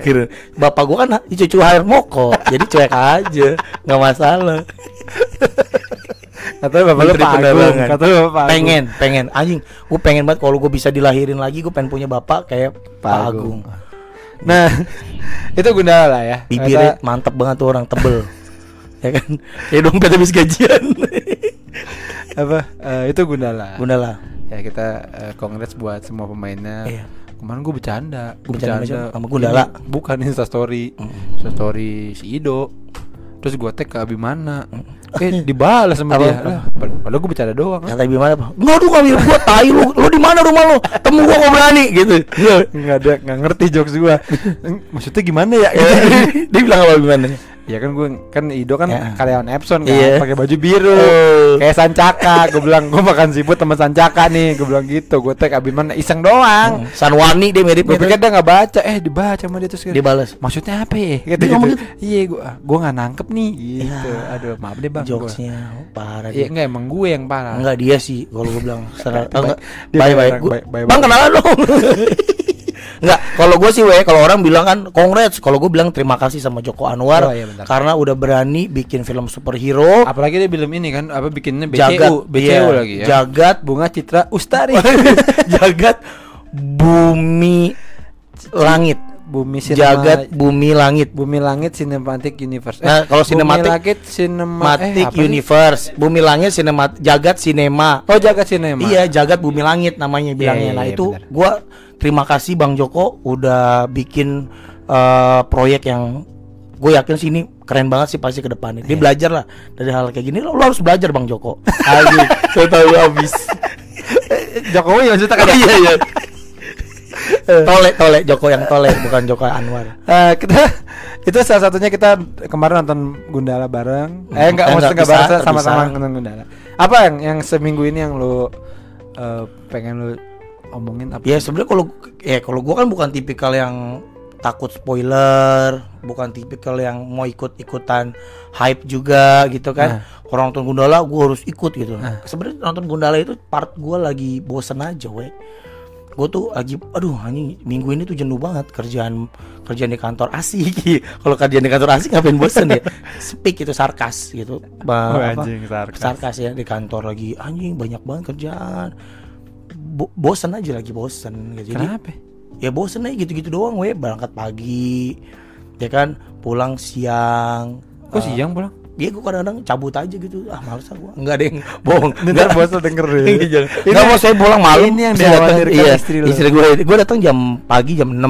Kira bapak gua kan cucu air moko, jadi cuek aja, nggak masalah. Katanya bapak lu Menteri. Penerangan. Katanya bapak. Pengen, pengen. Anjing, gue pengen banget kalau gue bisa dilahirin lagi, gue pengen punya bapak kayak Pak, Agung. Nah, itu Gundala lah ya. Bibirnya mantep banget tuh orang tebel. Ya kan? Kayak dompet habis gajian. apa? eh, itu Gundala. Bunda lah. Ya kita eh, congrats buat semua pemainnya. Iya. Kemarin gue bercanda, gue Bercanda bercanda, sama Gundala. Ini Bukan Insta story, Insta story si Ido. Terus gue tag ke Abimana. Eh dibalas sama Apa? dia. Lah, padahal gue bercanda doang. Kata gimana apa? Enggak tuh ngambil gua tai lu. Lu di mana rumah lu? Temu gua kok berani gitu. Nggak ada, nggak ngerti jokes gue. Maksudnya gimana ya? Dia bilang apa gimana? Ya kan gue kan Ido kan Ya. karyawan Epson kan, Iya. pakai baju biru. Oh. Kayak Sancaka, gue bilang gue makan siput teman Sancaka nih, gue bilang gitu, gue tag Abimana iseng doang. Sanwani dia mirip Gue pikir dia nggak baca, eh dibaca sama dia terus kan. Dibalas. Maksudnya apa ya? Gitu, Dia gitu. Iya, gue gue nggak nangkep nih. Gitu. Ya. Aduh, maaf deh bang. jokesnya oh, parah Iya dia. enggak emang gue yang parah. Enggak dia sih kalau gue bilang baik- baik Bang kenalan dong. Enggak, kalau gue sih we kalau orang bilang kan congrats, kalau gue bilang terima kasih sama Joko Anwar Oh, iya, bentar. karena udah berani bikin film superhero. Apalagi dia film ini kan apa bikinnya BCU, Jagat BCU iya, lagi ya. Jagat Bunga Citra Ustari. jagat bumi langit. Bumi Cinema, Jagat bumi langit. Bumi Langit Cinematic Universe. Nah, kalau Bumi Cinematic- Langit Cinema Matic eh, apa sih? Universe, bumi langit sinemat jagat sinema. Oh, Jagat Cinema. Iya, jagat bumi langit namanya bilangnya. iya, nah, iya, itu benar. gua terima kasih Bang Joko udah bikin eh, proyek yang gue yakin sih ini keren banget sih pasti ke depannya. Dia belajar lah dari hal kayak gini. Lo, lo harus belajar Bang Joko. Aduh, saya tahu habis. Jokowi maksudnya kan. iya iya. tole tole Joko yang tole bukan Joko Anwar. Eh, kita itu salah satunya kita kemarin nonton Gundala bareng. Eh enggak Eh, maksudnya enggak, bareng sama-sama nonton Gundala. Apa yang yang seminggu ini yang lu eh, pengen lu omongin apa? Ya sebenarnya kalau ya kalau gua kan bukan tipikal yang takut spoiler, bukan tipikal yang mau ikut-ikutan hype juga gitu kan. Orang nonton Gundala gue harus ikut gitu. Sebenarnya nonton Gundala itu part gue lagi bosen aja, we. Gue tuh lagi, aduh anjing minggu ini tuh jenuh banget kerjaan kerjaan di kantor asik. Kalau kerjaan di kantor asik ngapain bosen ya? Speak itu sarkas gitu. Ba- Oh, apa? anjing, sarkas. sarkas ya di kantor lagi anjing banyak banget kerjaan. Bo- bosen aja lagi bosen gitu. Jadi Kenapa? ya bosen aja gitu-gitu doang we. Berangkat pagi ya kan? Pulang siang. Kok siang pulang? Iya gue kadang-kadang cabut aja gitu. Ah males ah gue Enggak ada yang bohong. Ntar bosnya denger deh. Iya, jangan. Ini- Nggak mau saya pulang malam. ini yang Saya datang- iya, istri lo. Istri gue Gue datang jam pagi jam 6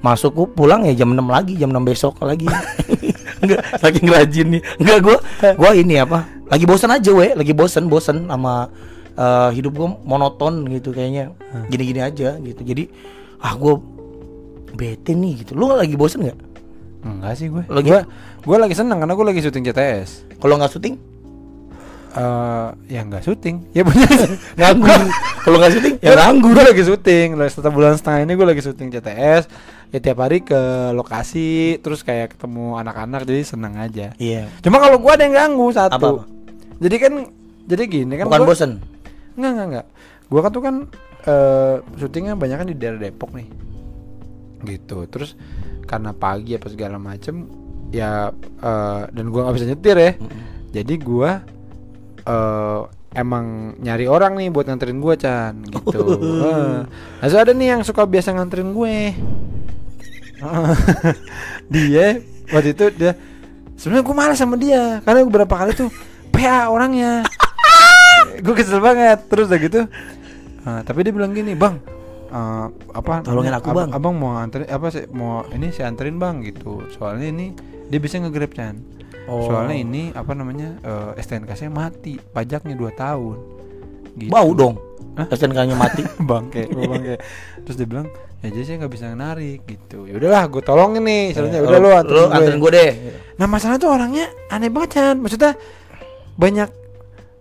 Masuk gue pulang ya jam 6 lagi Jam 6 besok lagi. Enggak Saking rajin nih. Enggak gue Gue ini apa? Lagi bosan aja we. Lagi bosan Bosan sama eh, Hidup gue monoton gitu kayaknya Gini-gini aja gitu Jadi Ah gue Bete nih gitu Lu lagi bosan gak? Enggak sih gue. Lagi- Gue gue lagi seneng karena gue lagi syuting CTS. Kalau nggak syuting Eh, ya nggak syuting. Ya bener. Nganggur Kalau nggak syuting Ya Gue nganggur gue lagi syuting. Lah, Setelah bulan setengah ini gue lagi syuting CTS. Ya tiap hari ke lokasi, terus kayak ketemu anak-anak, jadi seneng aja. Iya Cuma kalau gua ada yang ganggu satu. Apa-apa? Jadi kan, jadi gini kan. Bukan gua- bosan Enggak, enggak, enggak. Gua kan tuh kan eh syutingnya banyak kan di daerah Depok nih. Gitu. Terus karena pagi apa segala macem ya eh dan gua nggak bisa nyetir ya. Jadi gua eh emang nyari orang nih buat nganterin gua Chan gitu. Heeh. Nah, so ada nih yang suka biasa nganterin gue. dia waktu itu dia sebenarnya gue malas sama dia karena beberapa kali tuh PA orangnya gue kesel banget terus udah gitu ah, tapi dia bilang gini bang eh, apa Tolongin aku, Bang." abang mau anterin apa sih mau ini saya anterin bang gitu soalnya ini dia bisa nge-grab Chan Oh. soalnya ini apa namanya eh, STNK saya mati pajaknya 2 tahun gitu. Bau dong Hah? STNK-nya mati bangke bangke terus dia bilang ya jadi saya nggak bisa narik gitu ya udahlah gue tolongin nih sebenarnya udah lu anterin gue. deh nah masalah tuh orangnya aneh banget Chan maksudnya banyak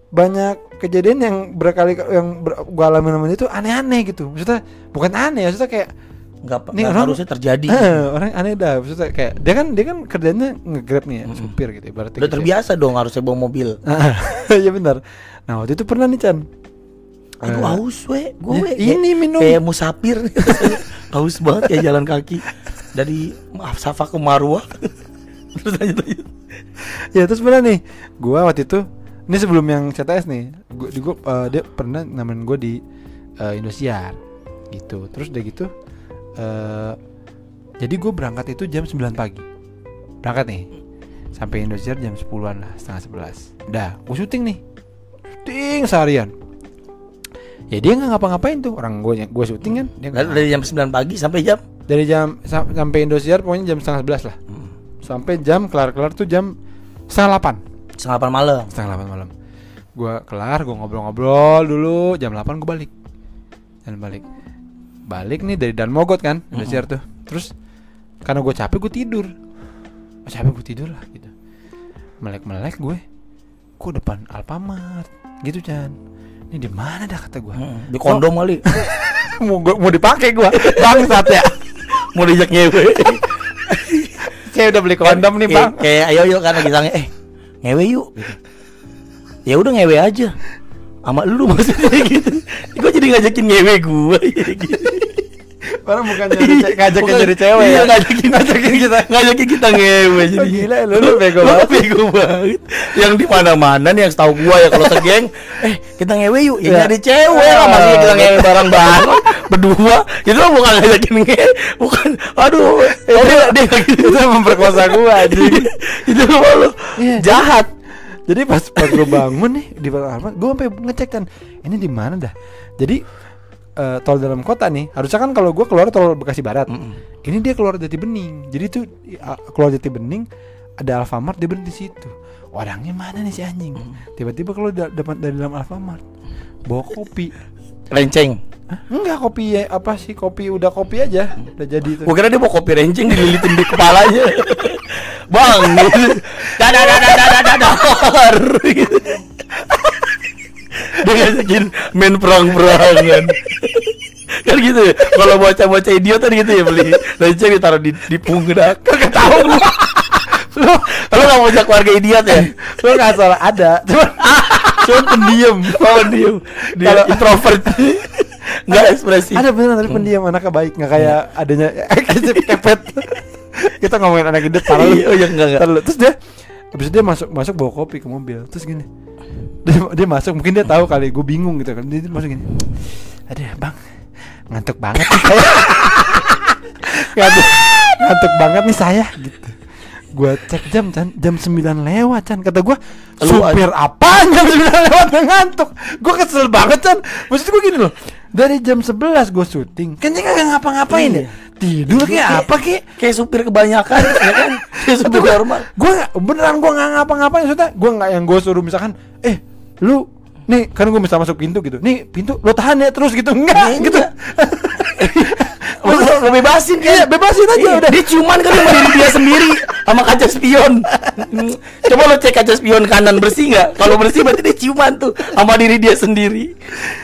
banyak kejadian yang berkali yang ber, gue alami sama dia tuh aneh-aneh gitu maksudnya bukan aneh maksudnya kayak Nggak, Nih nggak orang- harusnya terjadi eh, orang aneh dah maksudnya kayak dia kan dia kan kerjanya nge-grab nih ya supir gitu ibaratnya Udah gitu ya. terbiasa dong harusnya bawa mobil Iya benar. Nah waktu itu pernah nih Chan. Aduh Eh, haus we Gue ya, ini minum. Kayak musafir Haus banget kayak jalan kaki Dari maaf Safa ke Marwah Terus lanjut lanjut ya terus pernah nih. Gua waktu itu ini sebelum yang CTS nih. Gua, di, gua, eh, dia pernah namain gue di eh, Indosiar gitu. Terus udah gitu eh jadi gue berangkat itu jam 9 pagi. Berangkat nih. Sampai Indosiar jam 10-an lah, setengah 11. Udah, gue syuting nih. Syuting seharian. Ya dia nggak ngapa-ngapain tuh orang gue gue syuting kan dia nggak Dari jam 9 pagi sampai jam dari jam sam- sampai Indosiar pokoknya jam setengah sebelas lah sampai jam kelar kelar tuh jam setengah delapan Setengah 8 malam. Setengah delapan malam. Gua kelar gua ngobrol-ngobrol dulu. Jam 8 gua balik. Dan balik. Balik nih dari Dan Mogot kan Indosiar tuh. Terus karena gue capek gue tidur. Oh, capek gue tidur lah gitu. Melek-melek gue kok depan Alfamart? Gitu Chan. Ini di mana dah? kata gue Mm, Di kondom kali. Mau gua, mau dipakai gue bangsat ya. Mau dijak ngewe saya udah beli kondom nih bang. Kayak ayo yuk kan lagi sange. Eh ngewe yuk. Ya udah ngewe aja sama lu maksudnya gitu Gue jadi ngajakin ngewe gue gitu. Orang bukan jadi ce- ngajakin Bukan- jadi cewek iya, ya. ngajakin ngajakin kita ngajakin kita ngewe jadi Oh, gila, lu- lu bego banget. bego banget yang di mana mana nih yang setahu gua ya kalau segeng eh kita ngewe yuk ya Iya. nyari cewek lah masih kita ngewe bareng bareng berdua itu mah bukan ngajakin ngewe bukan aduh oh, dia dia. Itu memperkosa gua anjing. itu mah lu Iya. jahat Jadi pas pas gue bangun nih di Alfamart, gue sampai ngecek kan ini di mana dah. Jadi eh, tol dalam kota nih, harusnya kan kalau gue keluar tol Bekasi Barat. Ini dia keluar Jati Bening. Jadi tuh uh, keluar Jati Bening ada Alfamart dia berhenti situ. Orangnya mana nih si anjing? Tiba-tiba kalau da- dapat dari dalam Alfamart bawa kopi. renceng Hah? Enggak kopi ya, apa sih kopi udah kopi aja udah jadi itu. gua kira dia mau kopi renceng dililitin di kepalanya bang dadah dadah dadah dadah gitu. Dia ngajakin main perang-perangan kan gitu ya kalau bocah-bocah idiot kan gitu ya beli leceng ditaruh di di pundak kagak tahu lu lu lu nggak mau keluarga idiot ya Lu nggak salah ada, cuma cuma pendiam. oh diem dia Kalau- introvert nggak ekspresi Ada beneran tapi pendiam anaknya baik nggak kayak adanya kepet. Kita ngomongin anak hidup parah lu. Oh, iya, enggak, enggak. Terus dia habis itu dia masuk masuk bawa kopi ke mobil. Terus gini. Dia, dia masuk mungkin dia tahu kali gue bingung gitu kan. Dia, dia masuk gini. Aduh, Bang. Ngantuk banget nih saya. ngantuk, ngantuk banget nih saya gitu. Gua cek jam Chan, jam 9 lewat Chan. Kata Lu supir apa jam 9 lewat ngantuk. Gua kesel banget Chan. Maksud gua gini loh. Dari jam 11 gua syuting. Kan dia kagak ngapa-ngapain Iya. ya. Tidur kayak apa kek? kayak supir kebanyakan ya kan kayak supir normal nggak- beneran gua nggak ngapa-ngapain maksudnya. Gua nggak yang gua suruh misalkan, eh lu nih kan gua bisa masuk pintu gitu. Nih pintu lo tahan ya terus gitu. Enggak Iya, gitu. enggak. Lu lu bebasin kan? Iya, bebasin aja Iya, udah. Dia cuman kan sama diri dia sendiri sama kaca spion. Coba lo cek kaca spion kanan bersih nggak? Kalau bersih berarti dia ciuman tuh sama diri dia sendiri.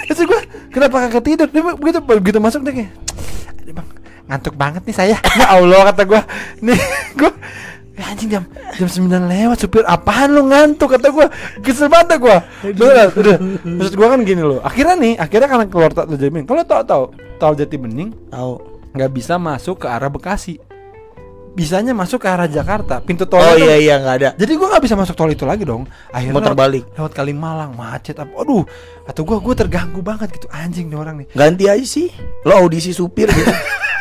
Terus gue kenapa kagak tidur? Dia begitu begitu masuk dia kayak, "Aduh, bang ngantuk banget nih saya. Ya Allah kata gue, nih gue Ya anjing jam jam 9 lewat supir. Apaan lu ngantuk? Kata gue kesel banget gue udah udah. Maksud gue kan gini loh. Akhirnya nih akhirnya karena keluar tol jati bening kalau tau tau tol jati bening Tahu. nggak bisa masuk ke arah bekasi. Bisanya masuk ke arah jakarta. Pintu tol Oh iya iya nggak ada. jadi gue nggak bisa masuk tol itu lagi dong. Akhirnya Muter balik. lewat Kalimalang macet apa aduh. Atau gue gue terganggu banget gitu. Anjing nih orang nih. Ganti aja sih. Lo audisi supir gitu.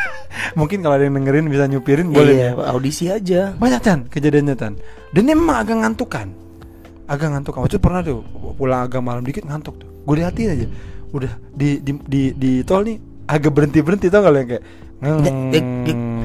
mungkin kalau ada yang dengerin bisa nyupirin boleh. Iya, audisi aja. banyak kan kejadiannya tan. Dan dia memang agak ngantukan. Agak ngantukan. Waktu itu pernah tuh pulang agak malam dikit ngantuk tuh. Gue liatin aja. Udah di di di, di tol nih agak berhenti berhenti tau gak yang kayak dek.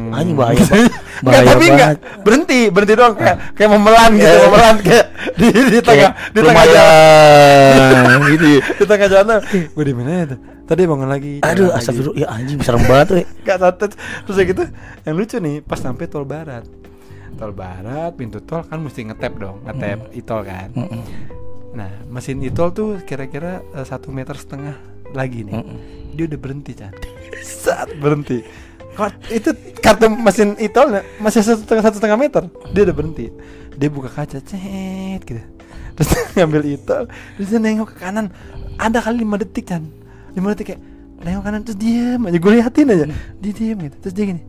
Anjing bahaya Bahaya tapi nggak banget. berhenti berhenti doang kayak kayak memelan gitu Eh. memelan kayak di di tengah Kayak di tengah jalan gitu ya. di tengah jalan gue di mana tuh tadi bangun lagi Aduh, lagi. astagfirullah. Ya anjing serem banget, we. Gak santet Terus ya gitu Yang lucu nih Pas sampai tol barat Tol barat Pintu tol kan mesti ngetap dong Ngetap e-tol kan Mm-mm. Nah mesin e-tol tuh Kira-kira eh, Satu meter setengah Lagi nih Mm-mm. Dia udah berhenti Chan Saat berhenti itu kartu mesin e-tol masih satu setengah, satu setengah meter. Dia udah berhenti. Dia buka kaca Cet gitu. Terus ngambil e-tol Terus dia nengok ke kanan. Ada kali 5 detik Chan. 5 detik kayak Nengok kanan terus diem aja. Gue liatin aja. Dia diem gitu. Terus dia gini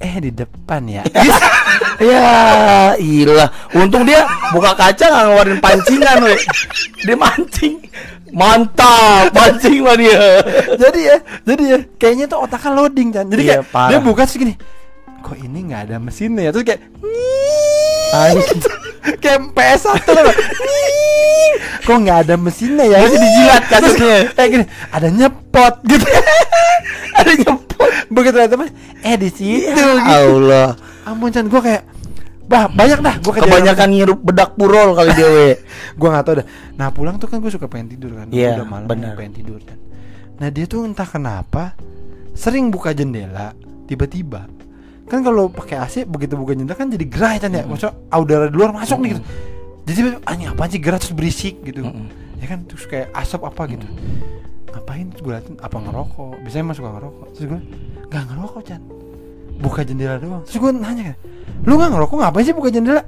Eh di depan ya? Ya, ilah. Untung dia buka kaca nggak ngeluarin pancingan, we. Dia mancing. Mantap, mancing mah dia. Jadi ya Jadi ya Kayaknya tuh otaknya loading Chan Jadi Iya, kayak parah. Dia buka terus gini Kok ini nggak ada mesinnya ya Terus kayak kayak PS1 loh. Nying. Kok nggak ada mesinnya ya? Masih dijilat kasusnya. Kayak gini, ada nyepot gitu. Ada nyempot. Begitu ada mas, eh di situ. Ya gitu. Allah. Ampun Chan, gua kayak Bah, banyak dah gua Kebanyakan ngirup bedak purol kali dia, we. Gua nggak tahu dah. Nah, pulang tuh kan gue suka pengen tidur kan. Iya, Udah malam benar. pengen tidur kan. Nah, dia tuh entah kenapa sering buka jendela tiba-tiba. Kan kalau pakai AC begitu buka jendela kan jadi gerah kan ya. Maksudnya udara di luar masuk nih gitu. Jadi anjing apa sih gerah terus berisik gitu. Mm-mm. Ya kan terus kayak asap apa gitu. Ngapain terus gue liatin apa ngerokok. Biasanya emang suka ngerokok. Terus gue nggak ngerokok Chan. Buka jendela doang. Terus gue nanya kan, lu nggak ngerokok ngapain sih buka jendela?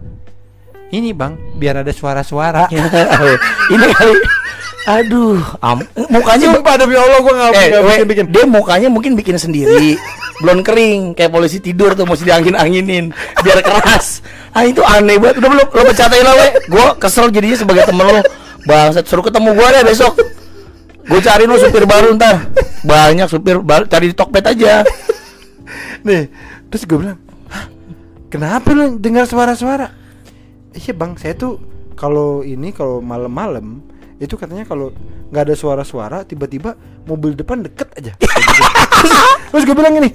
Ini bang, biar ada suara-suara. Ini kali. Aduh, am, mukanya Sumpah demi Allah gue nggak eh, bikin bikin. dia mukanya mungkin bikin sendiri belum kering kayak polisi tidur tuh mesti diangin anginin biar keras ah itu aneh banget udah belum lo bercatain lah we gue kesel jadinya sebagai temen lo bangsat suruh ketemu gue deh besok gue cari lo supir baru ntar banyak supir baru cari di Tokped aja Nih, terus gue bilang, Hah, kenapa lu dengar suara-suara? Iya bang, saya tuh kalau ini kalau malam-malam itu katanya kalau nggak ada suara-suara tiba-tiba mobil depan deket aja. terus gue bilang gini,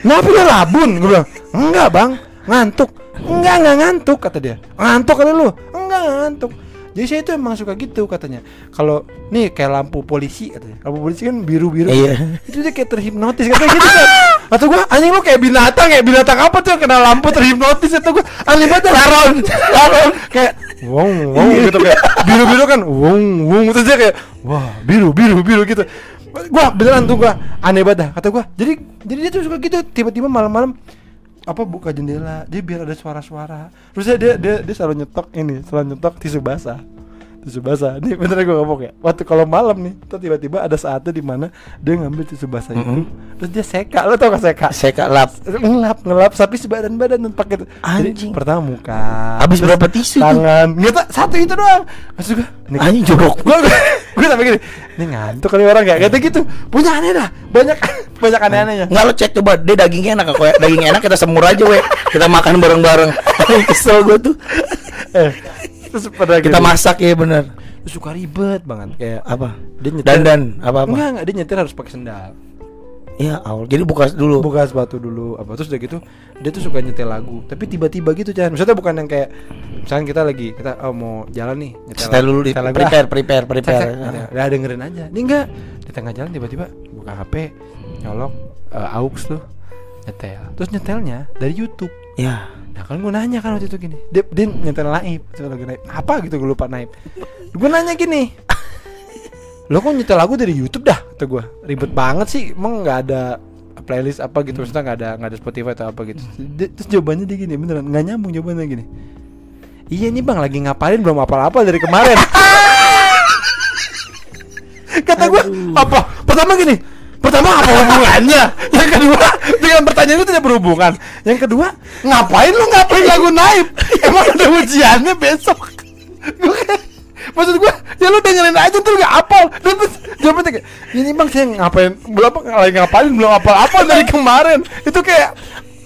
kenapa lu rabun? Gue bilang, enggak bang, ngantuk. Enggak, enggak ngantuk kata dia. Ngantuk kali lu? Enggak ngantuk. Jadi saya itu emang suka gitu katanya. Kalau nih kayak lampu polisi katanya. Lampu polisi kan biru-biru. Iya. Itu dia kayak terhipnotis katanya gitu kan. Atau gua anjing lu kayak binatang kayak binatang apa tuh kena lampu terhipnotis atau gua aneh banget laron laron kayak wong wong gitu kayak biru-biru kan wong wong terus dia kayak wah biru biru biru gitu gua beneran tuh gua aneh banget dah kata gua jadi jadi dia tuh suka gitu tiba-tiba malam-malam apa buka jendela dia biar ada suara-suara. Terus dia dia dia, selalu nyetok ini selalu nyetok tisu basah tisu basah ini beneran gue ngomong ya waktu kalau malam nih tuh tiba-tiba ada saatnya di mana dia ngambil tisu basah itu Mm-mm. terus dia seka lo tau gak seka kak lap. ngelap ngelap tapi sebadan badan dan pakai jadi Anjing. pertama muka Habis berapa tisu tangan nggak tak satu itu doang maksud gue ini Anjing jorok. gue gue sampai gini ini ngantuk kali orang gak kata gitu punya aneh dah banyak banyak aneh-anehnya Nggak lo cek coba, dia dagingnya enak kok ya. Daging enak kita semur aja we. Kita makan bareng-bareng. Kesel gue tuh. eh terus pada Kita gini, masak ya bener. terus suka ribet banget kayak Apa? dia nyetir Dandan apa apa? enggak enggak dia nyetir harus pakai sendal Ya Allah. Jadi buka dulu. buka sepatu dulu apa terus udah gitu dia tuh suka nyetel lagu tapi tiba-tiba gitu kan maksudnya bukan yang kayak misalnya kita lagi kita oh, mau jalan nih nyetel Setel dulu di lagu, prepare, ah, prepare, prepare. nyetel. udah dengerin aja ini enggak di tengah jalan tiba-tiba buka HP nyolok eh, aux tuh nyetel terus nyetelnya dari YouTube Ya. Nah kan gue nanya kan waktu itu gini. Dia, dia nyetel naib. Coba lagi naib. Apa gitu gue lupa naib. Gue nanya gini. Lo kok nyetel lagu dari Youtube dah? Kata gue Ribet banget sih. Emang gak ada playlist apa gitu. Maksudnya gak ada, nggak ada Spotify atau apa gitu. Dia- Terus jawabannya dia gini Beneran. Gak nyambung jawabannya gini. Iya nih bang. Lagi ngapain? Belum apa-apa dari kemarin. Kata gue Apa? Pertama gini Pertama apa hubungannya? Yang kedua Dengan pertanyaan itu tidak berhubungan Yang kedua Ngapain lu ngapain lagu naib? Emang ada ujiannya besok? Maksud gue Ya lu dengerin aja tuh gak apal Terus jawabannya kayak Ini bang saya ngapain Belum apa lagi ngapain Belum apal-apal dari kemarin Itu kayak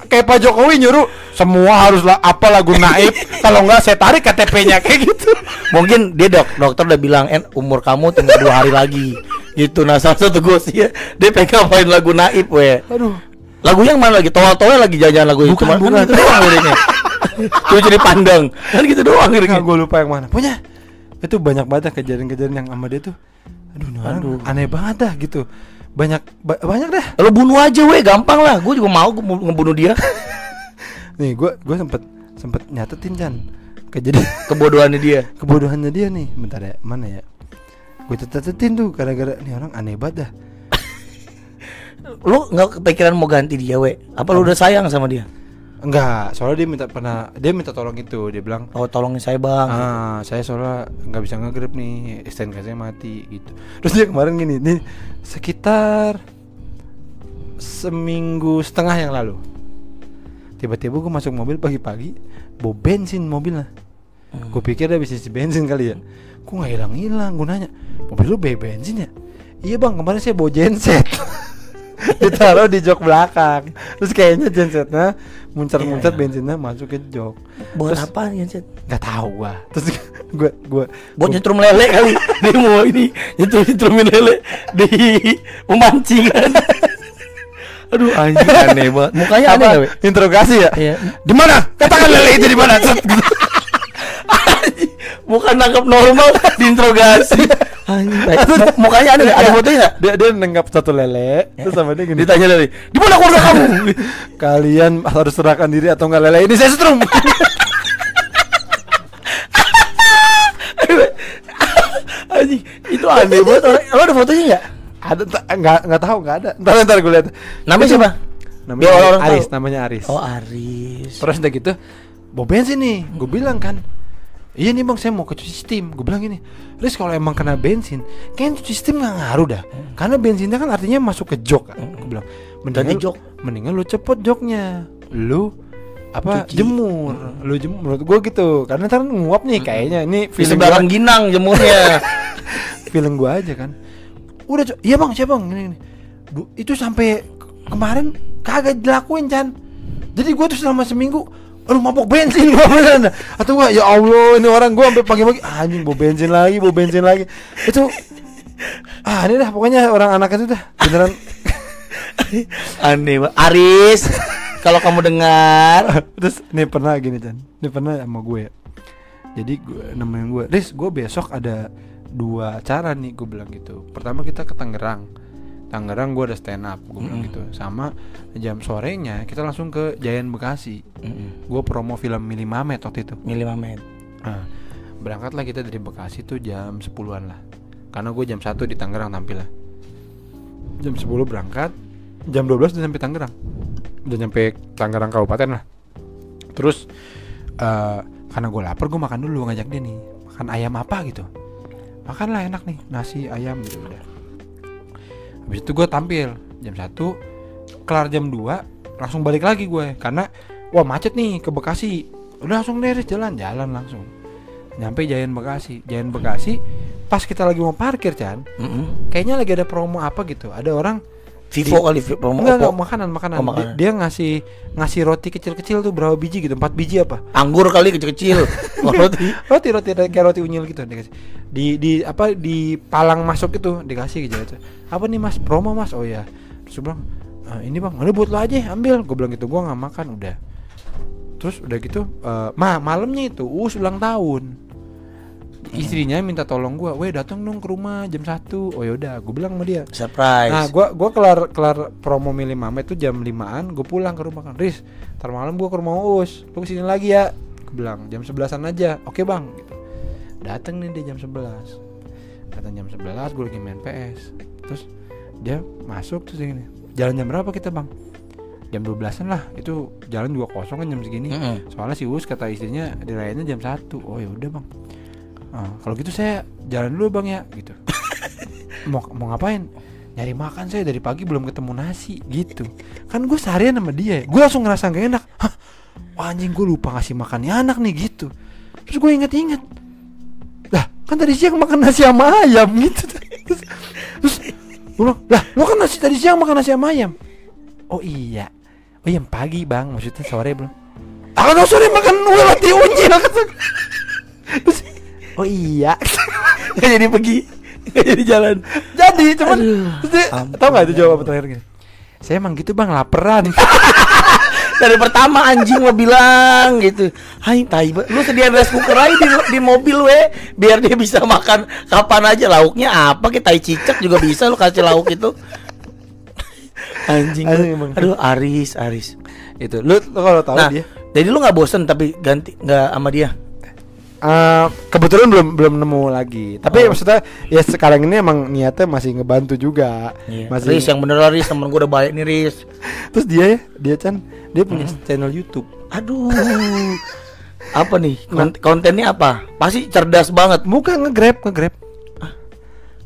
Kayak Pak Jokowi nyuruh Semua haruslah apa lagu naib Kalau enggak saya tarik KTP-nya Kayak gitu Mungkin dia dok, dokter udah bilang, en umur kamu tinggal dua hari lagi. Gitu. Nah salah satu gue sih ya, dia pengen main lagu naib we. Aduh Lagu yang mana lagi? Toa-toa lagi jajan lagu itu. Bukan, Cuma bukan. kan gitu doang liriknya. Cuma jadi pandang. Kan gitu doang. Nggak, gue lupa yang mana Punya Itu banyak banget kejadian-kejadian yang sama dia tuh Aduh, ini orang Aduh. aneh banget dah gitu Banyak ba- banyak dah Lo bunuh aja we, gampang lah. Gue juga mau gua mau ngebunuh dia. Nih gue gue sempet sempet nyatetin kan Kejadian Kebodohannya dia. kebodohannya dia nih Bentar ya mana ya Gue catetin tuh gara-gara Nih orang aneh banget dah Lo nggak kepikiran mau ganti dia we? Apa lo udah sayang sama dia? Enggak Soalnya dia minta pernah Dia minta tolong itu Dia bilang Oh tolongin saya bang. Ah, saya soalnya nggak bisa nge-grab nih, STNK saya mati gitu. Terus dia kemarin gini, nih sekitar seminggu setengah yang lalu. Tiba-tiba gue masuk mobil pagi-pagi, bawa bensin mobilnya. Gue pikir dia bisa isi bensin kali ya. Gue nggak hilang-hilang, gue nanya, mobil lu bawa bensin ya? Iya bang, kemarin saya bawa genset. Ditaruh di jok belakang. Terus kayaknya gensetnya muncar-muncar Iya. bensinnya masuk ke jok. Buat Terus- apa Cet? nggak tahu gua terus gua gua Buat nyetrum lele kali. Dia mau ini nyetrum nyetrumin lele di memancing kan. Aduh anjing aneh banget. Mukanya aneh apa gak, we? interogasi ya Iya. di mana katakan lele itu di mana gitu. Bukan nangkep normal diinterogasi. Mukanya ada nggak? Ada fotonya nggak? dia dia nenggap satu lele terus sama dia gini Ditanya dari di mana keluarga kamu? kalian harus serahkan diri atau enggak lele ini saya setrum Anjing, itu aneh banget. orang- Lo ada fotonya nggak? ada nggak nggak tahu nggak ada ntar ntar gue lihat Namanya siapa? namanya Biar orang Aris tahu. namanya Aris Oh Aris. terus udah gitu bawa bensin nih gue bilang kan Iya nih bang, saya mau ke cuci steam. Gue bilang gini, Riz kalau emang kena bensin, kayaknya cuci steam nggak ngaruh dah. Karena bensinnya kan artinya masuk ke jok kan. Gue bilang, mendingan, jok. mendingan lu cepet joknya. Lu apa Cuci. jemur, lu jemur. Menurut gue gitu, karena ntar nguap nih kayaknya. Ini sebelah gua, Ginang jemurnya. feeling gue aja kan. Udah, iya bang, siapa bang? Ini, ini. Du- itu sampai ke- kemarin kagak dilakuin Chan. Jadi gue tuh selama seminggu Aduh mabok bensin gua beneran. Atau gua ya Allah ini orang gua sampai pagi-pagi anjing bawa bensin lagi, bawa bensin lagi. Itu ah ini dah pokoknya orang anak itu dah beneran Aneh banget. Aris, kalau kamu dengar, terus ini pernah gini Chan. Ini pernah sama gue ya. Jadi gue nemenin gue, Riz, gue besok ada dua cara nih gue bilang gitu. Pertama kita ke Tangerang. Tangerang gue ada stand up, gue bilang gitu. Sama jam sorenya kita langsung ke Giant Bekasi. Gue promo film Milimamet waktu itu. milih Mamet. Nah, berangkatlah kita dari Bekasi tuh jam 10-an lah. Karena gue jam 1 di Tangerang tampil lah. jam 10 berangkat jam 12 udah sampai Tangerang udah nyampe Tangerang kabupaten lah terus eh karena gue lapar gue makan dulu ngajak dia nih makan ayam apa gitu makan lah enak nih nasi ayam gitu udah habis itu gue tampil jam 1 kelar jam 2 langsung balik lagi gue karena wah macet nih ke Bekasi. Udah langsung deh jalan jalan langsung. Nyampe Jayan Bekasi. Jayan Bekasi pas kita lagi mau parkir Chan Mm-mm. kayaknya lagi ada promo apa gitu. Ada orang Vivo kali Vi- promo enggak, enggak makanan makanan. Oh, Dia- makanan. Dia, ngasih ngasih roti kecil-kecil tuh berapa biji gitu empat biji apa Anggur kali kecil-kecil. Oh, roti. roti roti kayak roti unyil gitu dikasih di di apa di palang masuk itu dikasih gitu, gitu. apa nih mas promo mas oh ya terus gue bilang "Ah, ini bang ada buat lo aja ambil gue bilang gitu gue nggak makan udah terus udah gitu eh, ma malamnya itu us ulang tahun istrinya minta tolong gue weh datang dong ke rumah jam satu oh yaudah gue bilang sama dia Surprise. Nah, gua gua kelar kelar promo milih mama itu jam 5-an, gue pulang ke rumah kan. Riz, ntar malam gua ke rumah Uus. Lu ke sini lagi ya. Gue bilang jam 11-an aja. Oke, Bang. Gitu. Dateng nih dia jam 11. Datang jam 11 gue lagi main PS. Terus dia masuk terus gini. Jalan jam berapa kita, Bang? Jam 12-an lah. Itu jalan juga kosong kan jam segini. Mm-mm. Soalnya si Uus kata istrinya dirayainnya jam 1. Oh ya udah, Bang. Ah, kalau gitu saya jalan dulu, Bang ya, gitu. mau mau ngapain? Nyari makan saya dari pagi belum ketemu nasi gitu. Kan gue seharian sama dia. Gue langsung ngerasa gak enak. Hah? Wah, anjing gue lupa ngasih makan nih anak nih gitu. Terus gue inget-inget. Lah, kan tadi siang makan nasi sama ayam gitu. Terus, terus gue bilang, lah, lo kan nasi tadi siang makan nasi sama ayam. Oh iya. Oh iya pagi bang, maksudnya sore belum. Ah, kan sore makan roti unyil kata gue. Terus, oh iya. Nggak jadi pergi. Nggak jadi jalan. Jadi cuman Aduh, terus dia, ampun. tau gak itu jawaban terakhirnya? Saya emang gitu bang laperan. Dari pertama anjing lo bilang gitu. Hai tai lu sediain rice cooker aja di, di mobil we biar dia bisa makan kapan aja lauknya apa kayak tai cicak juga bisa lu kasih lauk itu. Anjing. Aduh, emang. Aduh, Aris, Aris. itu lu, lu kalau tahu Nah, dia. jadi lu nggak bosen tapi ganti nggak sama dia? Eh, kebetulan belum belum nemu lagi. Tapi Oh. maksudnya ya sekarang ini emang niatnya masih ngebantu juga. Iya. Masih. Riz yang bener lah, Riz temen gue udah baik nih Riz. Terus dia ya, dia Chan, dia punya channel YouTube. Aduh. apa nih? Kont- kontennya apa? Pasti cerdas banget. Bukan nge-grab, nge-grab.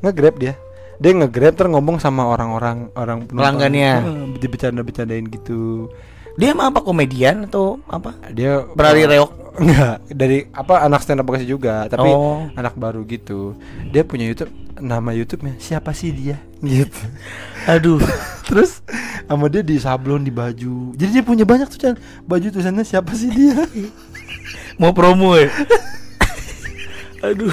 Nge-grab dia. Dia nge-grab terus ngomong sama orang-orang orang penonton. Pelanggannya. Heeh, Dibicanda-bicandain gitu. Dia emang apa komedian atau apa? Dia Berlari reok. Enggak, dari apa anak stand up Bekasi juga, tapi Oh. anak baru gitu. Dia punya YouTube, nama YouTube-nya siapa sih dia? Gitu. Aduh. Terus sama dia di sablon di baju. Jadi dia punya banyak tuh Chan. Baju tulisannya siapa sih dia? Mau promo ya? Aduh.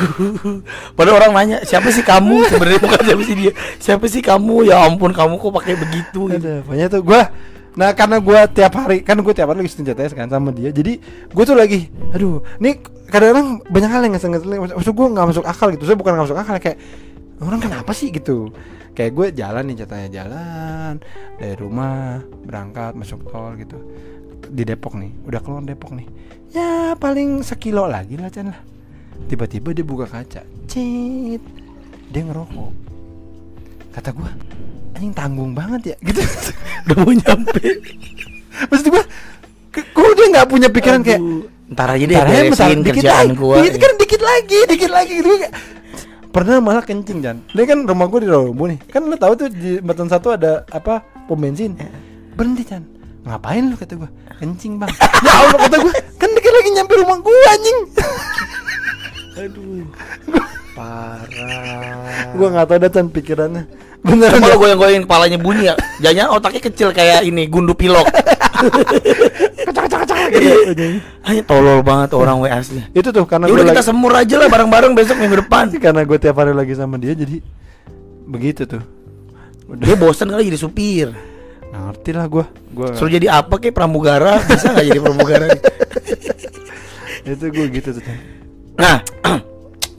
Padahal orang nanya, siapa sih kamu? Sebenarnya bukan siapa sih dia. Siapa sih kamu? Ya ampun, kamu kok pakai begitu gitu. Pokoknya tuh gua Nah karena gua tiap hari kan gue tiap hari lagi student CTS kan sama dia. Jadi gue tuh lagi Aduh Nih kadang-kadang banyak hal yang ngeselin Maksud, gue gak masuk akal gitu. Saya bukan gak masuk akal kayak Orang kenapa sih? gitu. Kayak gue jalan nih ceritanya jalan Dari rumah Berangkat masuk tol gitu. Di Depok nih Udah keluar Depok nih. Ya paling sekilo lagi lah Chan lah. Tiba-tiba dia buka kaca Cit Dia ngerokok Kata gue Anjing tanggung banget ya Gitu. Udah mau nyampe. Maksud gue Kok dia gak punya pikiran kayak Aduh. Ntar aja deh "Ntar beresin dikit kerjaan lagi, gua. Dikit kan dikit lagi Dikit lagi gitu. Kayak Pernah malah kencing Jan. Ini kan rumah gue di Rawabu nih. Kan lo tahu tuh di Batan Satu ada apa Pom bensin? Berhenti Jan. Ngapain lu kata gue Kencing bang. Ya Allah kata gue Kan dikit lagi nyampe rumah gue anjing. Aduh. Parah. Gue gak tau dah Chan pikirannya Beneran Coba ya lu goyang-goyangin kepalanya bunyi ya. Jangan otaknya kecil kayak ini gundu pilok. Kacak-kacak gitu Hanya tolol banget orang WA asli. Itu tuh karena Ya udah kita lagi semur aja lah bareng-bareng besok minggu depan. Karena gue tiap hari lagi sama dia Jadi Begitu tuh Udah Dia bosen kali jadi supir. Nggak ngerti lah gue Gue Suruh jadi apa kayak pramugara bisa nggak jadi pramugara? Itu gue gitu tuh. Nah,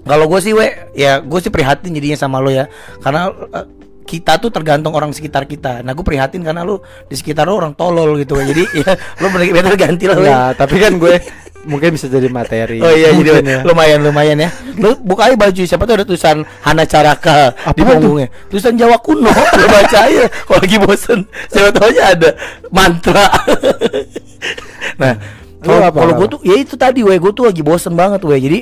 kalau gue sih we, ya gue sih prihatin jadinya sama lo ya, karena eh, kita tuh tergantung orang sekitar kita. Nah, gue prihatin karena lu di sekitar lo orang tolol gitu. we. Jadi ya lo bener ganti lah. we. Enggak, tapi kan gue mungkin bisa jadi materi. Oh iya jadi ya. lumayan lumayan ya. Lu buka aja baju siapa tuh ada tulisan Hana Caraka di Apaan punggungnya. Tulisan Jawa kuno. Lu baca aja kalau lagi bosen. Siapa tahu aja ada mantra. nah, kalau apa, apa? gue tuh ya itu tadi weh gue tuh lagi bosen banget weh. Jadi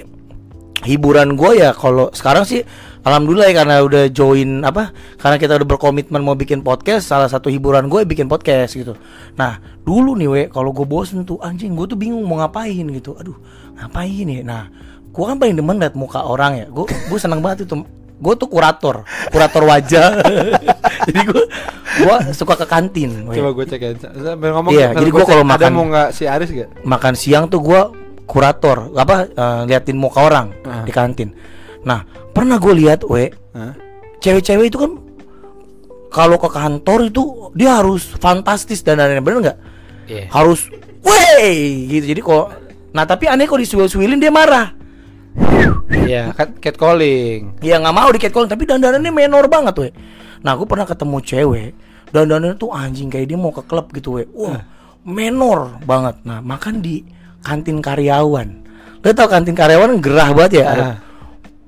hiburan gue ya kalau sekarang sih alhamdulillah ya karena udah join apa karena kita udah berkomitmen mau bikin podcast salah satu hiburan gue bikin podcast gitu nah dulu nih we kalau gue bosen tuh anjing gue tuh bingung mau ngapain gitu aduh ngapain ya nah gue kan paling demen liat muka orang ya gue gue seneng banget itu gue tuh kurator kurator wajah jadi gue gue suka ke kantin we. Coba gue cek ya. Ngomong. Iya, sambil jadi gua kalau makan- mau nggak si Aris gak? makan siang tuh gua kurator apa eh, liatin muka orang Ah. di kantin. Nah pernah gue lihat, we Hah? cewek-cewek itu kan kalau ke kantor itu dia harus fantastis dan lain-lain bener nggak? Iya. Harus, wey gitu. Jadi kok, nah tapi aneh kok disuil-suilin dia marah. Iya, cat catcalling. Ya nggak mau di catcalling tapi dandanannya menor banget, we. Nah aku pernah ketemu cewek dandanannya tuh anjing kayak dia mau ke klub gitu, we. Wah menor banget. Nah makan di kantin karyawan. Lo tau kantin karyawan gerah banget ya, Ah.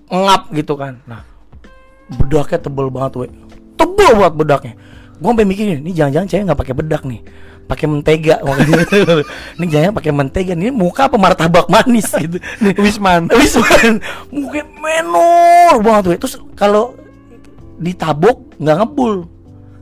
ngap gitu kan. Nah bedaknya tebel banget, we. Tebel banget bedaknya. Gua sampai mikirin, ini jangan-jangan cewek nggak pakai bedak nih, pakai mentega. ini jangan pakai mentega. Ini muka apa martabak manis gitu. Nih, Wisman. Wisman mungkin menor banget we. Terus kalau ditabuk nggak ngebul.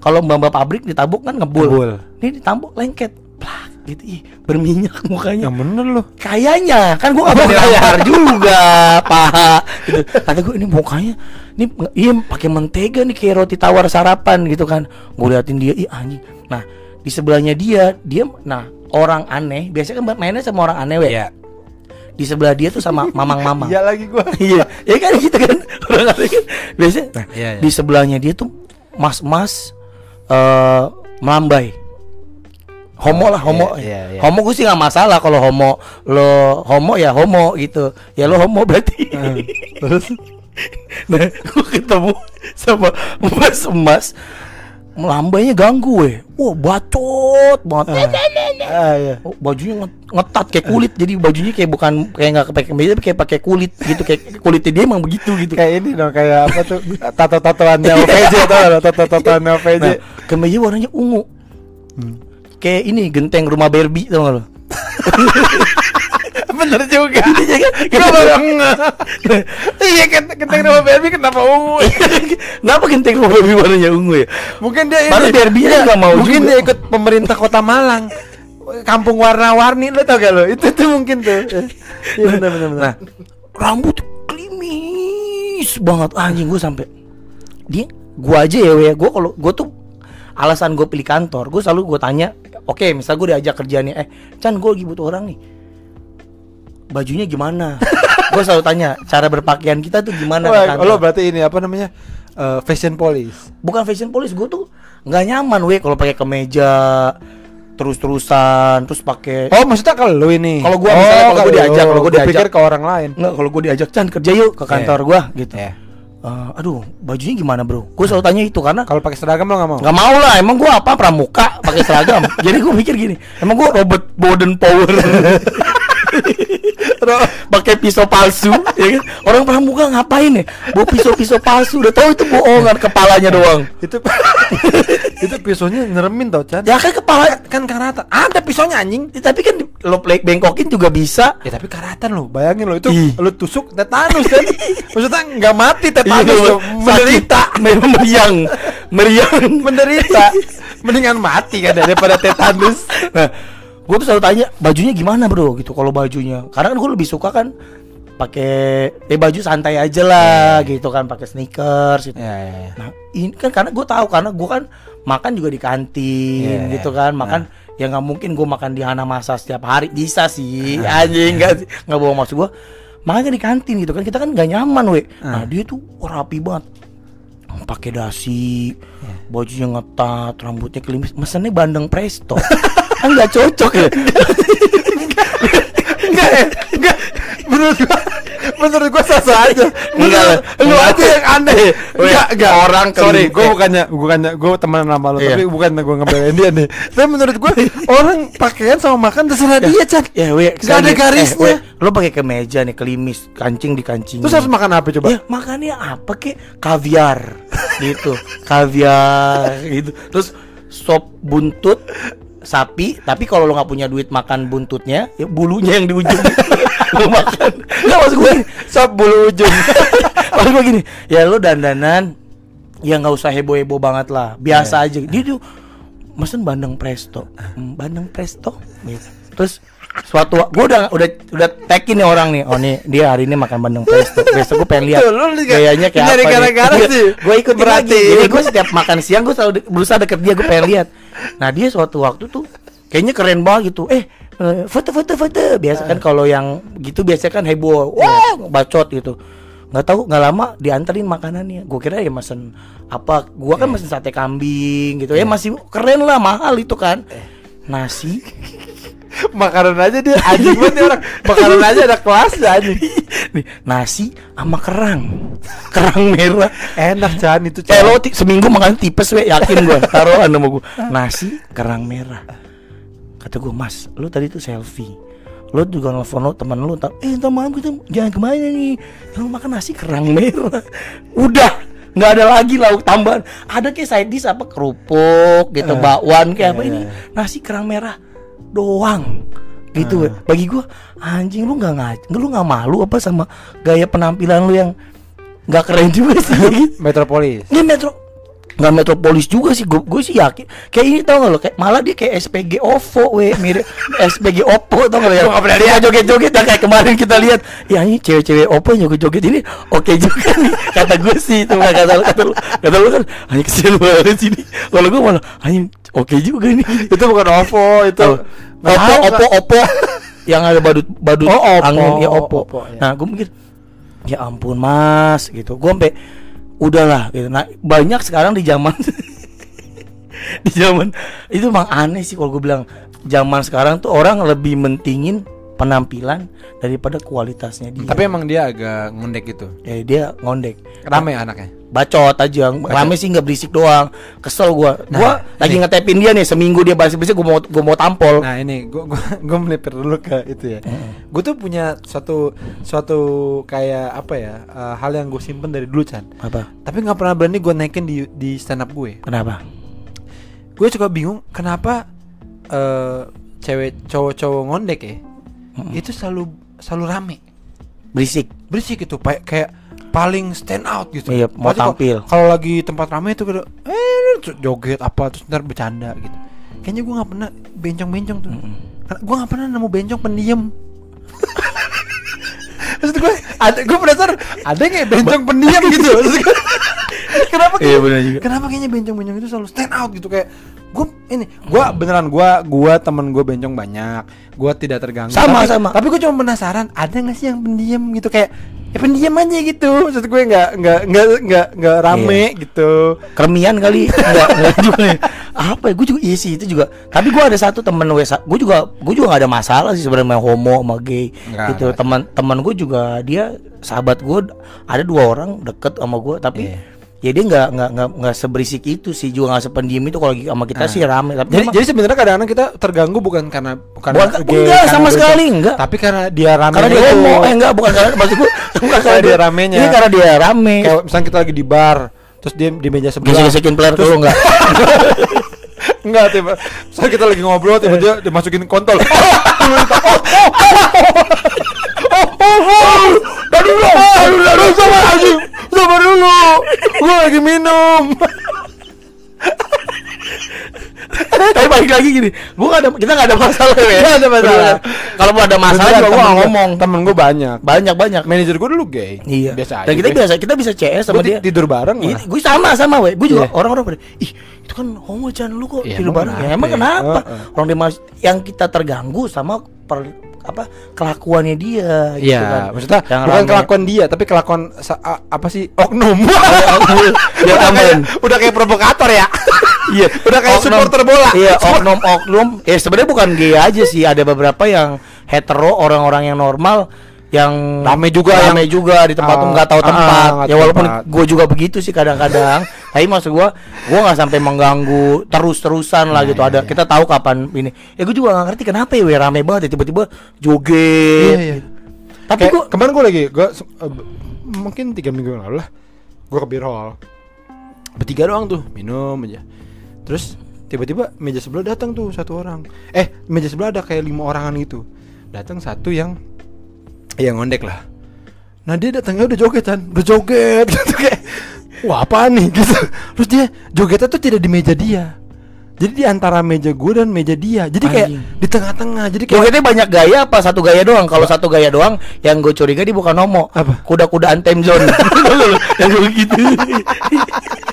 Kalau mbak-mbak pabrik ditabuk kan ngebul. Ngebul. Ini ditabuk lengket. Plak gitu ih, berminyak mukanya. Yang bener loh. Kayaknya kan gua mau bayar juga, paha. Gitu. Kata gua ini mukanya ini iya pakai mentega nih kayak roti tawar sarapan gitu kan. Gue liatin dia, ih anjing. Nah, di sebelahnya dia, dia nah orang aneh, biasanya kan mainnya sama orang aneh, we. Iya. Di sebelah dia tuh sama mamang-mamang. Iya lagi gua. Iya, ya kan gitu kan. Orang aneh kan. Biasanya iya, iya. di sebelahnya dia tuh mas-mas eh melambai. Homo lah, homo. Iya, iya, iya. Homo gue sih nggak masalah kalau homo lo homo ya homo gitu. Ya lo homo berarti. Hmm. Terus nah, gue ketemu sama mas-mas melambainya ganggu weh. Wah, bacot banget. ah iya. Oh, bajunya nge- ngetat kayak kulit jadi bajunya kayak bukan kayak nggak pakai kemeja tapi kayak pakai kulit gitu kayak kulitnya dia emang begitu gitu Kayak ini dong kayak apa tuh tato-tatoannya OVJ tau gak lo tato-tatoannya OVJ. nah kemeja warnanya ungu kayak ini genteng rumah Barbie tau gak lo Bener juga. Iya kan? Gue baru. Iya kan kenteng nama Barbie kenapa ungu? kenapa genteng rumah Barbie warnanya ungu ya Mungkin dia Padahal ini Barbie-nya nggak mau Mungkin juga. dia ikut pemerintah kota Malang. Kampung warna-warni lo tau gak lo? Itu tuh mungkin tuh. Iya benar benar benar. nah rambut klimis banget anjing gue sampai dia gua aja ya gue kalau gue tuh alasan gue pilih kantor gue selalu gue tanya oke misal gue diajak kerjanya eh Chan gue lagi butuh orang nih bajunya gimana gue selalu tanya cara berpakaian kita tuh gimana kantor. lo berarti ini apa namanya? Eh, fashion police. bukan fashion police gue tuh nggak nyaman we kalau pakai kemeja terus-terusan terus pakai Oh, maksudnya kalau lo ini. Kalau gua misalnya, kalau gua lo. diajak, kalau gua Gua diajak. pikir ke orang lain. Nggak, kalau gue diajak Chan kerja yuk ke kantor Iya. gua gitu. Iya. Eh, aduh, bajunya gimana bro? Gue selalu tanya itu karena Kalau pakai seragam lo nggak mau? nggak mau lah. Emang gua apa pramuka pakai seragam? Jadi gue mikir gini, emang gua Robert Bowden Power. Pakai pisau palsu ya kan? Orang pramuka ngapain ya? Bawa pisau-pisau palsu udah tahu itu bohongan kepalanya doang. Itu itu pisaunya nyeremin tau Chan. Ya kan kepala kan karatan. Ada pisaunya anjing. Ya, tapi kan lo play bengkokin juga bisa. Ya tapi karatan lo bayangin lo itu Ih. lo tusuk tetanus kan maksudnya nggak mati Iya, tetanus lo menderita. Sakit. meriang. Meriang menderita. Mendingan mati kan daripada tetanus. Nah, gue tuh selalu tanya bajunya gimana bro? Gitu kalau bajunya. Karena kan gue lebih suka kan pakai eh baju santai aja lah gitu kan pakai sneakers gitu. ya ya, ya. Nah ini kan karena gue tahu karena gue kan makan juga di kantin Iya, gitu kan. Makan ya nggak mungkin gue makan di Hana Masa setiap hari. Bisa sih anjing nggak sih nggak bawa maksud gue makanya di kantin gitu kan kita kan nggak nyaman we. Nah. Dia tuh rapi banget. Pakai dasi bajunya ngetat rambutnya klimis mesennya bandeng presto kan nggak cocok ya enggak ya enggak menurut gua menurut gue sasa aja. Enggak, lu aja yang aneh. Enggak, enggak. Orang sorry, gue eh. bukannya bukannya gue teman sama lu, Iya. tapi bukan gue ngebelain dia nih. Tapi menurut gue orang pakaian sama makan terserah dia, Chan. Ya, we, Nggak ada garisnya. Eh, we, lo pakai kemeja nih, kelimis, kancing di kancing. Terus harus makan apa coba? Ya makannya apa kek? Kaviar gitu. Kaviar gitu. Terus sop buntut sapi, tapi kalau lo nggak punya duit makan buntutnya, ya bulunya yang di ujung lo makan. Nggak maksud gue Sop bulu ujung. maksud gue gini, ya lo dandanan ya nggak usah heboh-heboh banget lah, biasa aja. Dia tuh mesen bandeng presto, Hmm, bandeng presto, gitu. Terus suatu gue udah udah udah tagin nih orang nih. Oh nih dia hari ini makan bandeng presto besok gue pengen lihat gayanya kayak apa gara-gara sih. gue ikut berarti. Jadi gue setiap makan siang gue selalu de- berusaha deket dia gue pengen lihat. Nah dia suatu waktu tuh kayaknya keren banget gitu. Eh eh, foto foto foto. Biasa kan kalau yang gitu biasanya kan heboh. Wah bacot gitu. Nggak tahu nggak lama dianterin makanannya. Gue kira ya mesen apa. Gua kan mesen sate kambing gitu. Ya masih keren lah mahal itu kan. Nasi Makanan aja dia anjing banget nih orang. Makanan aja ada kelasnya anjing. nih nasi sama kerang. Kerang merah. Enak Chan itu Eh lo seminggu makan tipes we yakin gua. Taruhan sama gua. Nasi kerang merah. Kata gua mas lu tadi tuh selfie. Lo juga nelfon lo teman lu tak eh malam kita jangan ke mana nih. Lu makan nasi kerang merah. Udah. Nggak ada lagi lauk tambahan. Ada kayak side dish apa? Kerupuk gitu Eh, bakwan kayak apa iya, ini. Nasi kerang merah doang gitu we. bagi gua anjing lu nggak ngaj lu nggak malu apa sama gaya penampilan lu yang nggak keren juga sih. Metropolis. Ini metro nggak metropolis juga sih gue sih yakin kayak ini tau gak lo kayak malah dia kayak SPG OVO we mirip SPG Oppo tau gak lo ya nggak pernah lihat. joget joget yang kayak kemarin kita lihat ya ini cewek-cewek Oppo joget joget ini oke juga nih kata gue sih itu nggak kata lo kata lo kata lo kan hanya kesian banget sini kalau gue malah hanya oke juga nih Itu bukan OVO, itu. Nggak Oppo Oppo. Oppo yang ada badut badut Oh, Oppo. angin ya Oppo. Oppo, ya. Nah, gue mikir ya ampun Mas gitu. Gue sampai udahlah gitu. Nah, banyak sekarang di zaman di zaman itu emang aneh sih kalau gue bilang zaman sekarang tuh orang lebih mentingin penampilan daripada kualitasnya dia. Tapi emang dia agak ngondek gitu. ya, dia ngondek. Rame anaknya. Bacot aja, rame sih nggak berisik doang. Kesel gua. Nah, gua lagi ini. ngetepin dia nih seminggu dia berisik-berisik gua mau gua mau tampol. Nah ini gue gua gue melipir dulu ke itu ya. Gue tuh punya suatu suatu kayak apa ya eh, hal yang gue simpen dari dulu Chan. Apa? Tapi nggak pernah berani gue naikin di di stand up gue. Kenapa? Gue suka bingung kenapa eh cewek cowok-cowok ngondek ya itu selalu selalu rame Berisik. berisik gitu pa- kayak paling stand out gitu. Iya, mau kalau- tampil. Kalau lagi tempat ramai itu kayak eh joget apa terus ntar bercanda gitu. Kayaknya gue nggak pernah bencong-bencong tuh. Karena gue nggak pernah nemu bencong pendiam. Maksud gue ada gue penasaran ada nggak bencong pendiam gitu. Maksud gue, kenapa Iya, benar juga. Kenapa kayaknya bencong-bencong itu selalu stand out gitu kayak gue ini gue beneran gue gue temen gue bencong banyak gue tidak terganggu Sama, tapi, sama. tapi gue cuma penasaran ada nggak sih yang pendiam gitu kayak ya pendiam aja gitu maksud gue nggak nggak nggak nggak nggak rame gitu Kermian kali enggak, enggak juga. Apa ya? Gue juga iya sih itu juga. Tapi gue ada satu temen WSA, gue juga gue juga gak ada masalah sih sebenarnya homo sama gay. Nggak, gitu. nggak. Teman teman gue juga dia sahabat gue ada dua orang deket sama gue tapi Iya. Ya dia nggak nggak nggak nggak seberisik itu sih juga nggak sependiam itu kalau lagi sama kita sih rame tapi jadi jadi sebenarnya kadang-kadang kita terganggu bukan karena bukan Bukan- enggak, sama sekali, enggak. tapi karena dia rame karena dia homo eh enggak bukan karena maksud gue bukan Karena dia ramenya. ini karena dia rame kayak misalnya kita lagi di bar terus dia di meja sebelah gesek-gesekin player Terus- dulu enggak Enggak, tiba Saya kita lagi ngobrol tiba dia dimasukin kontol. Tadi dulu, tadi dulu, sabar anjing, sabar dulu. Gua lagi minum. tapi balik lagi gini gua gak ada kita gak ada masalah ya Nggak ada masalah. Kalau mau ada masalah juga gak ngomong Temen gua banyak. banyak banyak Manajer gua dulu gay. iya Biasa aja. dan kita gue. biasa kita bisa CS sama Gua dia tidur bareng Iya, lah. gue sama sama we gue juga Iya. orang-orang pada ih itu kan homo jangan lu kok Iya, tidur bareng ya emang kenapa orang dia yang kita terganggu sama per- apa kelakuannya dia gitu Iya, kan. maksudnya Yang bukan rame. kelakuan dia, tapi kelakuan apa sih oknum. Dia udah, kayak, udah kayak provokator ya. Iya, udah kayak Oknum- supporter bola. Iya, oknum oknum. Ya sebenarnya bukan gay aja sih, ada beberapa yang hetero, orang-orang yang normal yang Rame juga rame yang- juga di tempat Ah, tuh nggak tahu ah, tempat. nggak ya walaupun gue juga begitu sih kadang-kadang. Tapi maksud gue gue nggak sampai mengganggu terus-terusan lah Nah, gitu. iya, ada iya. kita tahu kapan ini. Ya gue juga nggak ngerti kenapa ya rame banget ya tiba-tiba joget. Iya, iya. tapi gue kemarin gue lagi gue mungkin tiga minggu yang lalu lah gue ke beer hall. Bertiga doang tuh minum aja. Terus tiba-tiba meja sebelah datang tuh satu orang. Eh meja sebelah ada kayak lima orangan gitu. Datang satu yang yang ngondek lah nah dia datangnya udah joget kan udah joget gitu kayak wah apa nih gitu terus dia jogetnya tuh tidak di meja dia jadi di antara meja gue dan meja dia jadi kayak Anjing. di tengah-tengah jadi kayak Jogetnya banyak gaya apa satu gaya doang? Kalau satu gaya doang, yang gue curiga dia bukan homo. Apa? Kuda-kudaan time zone. yang gue gitu.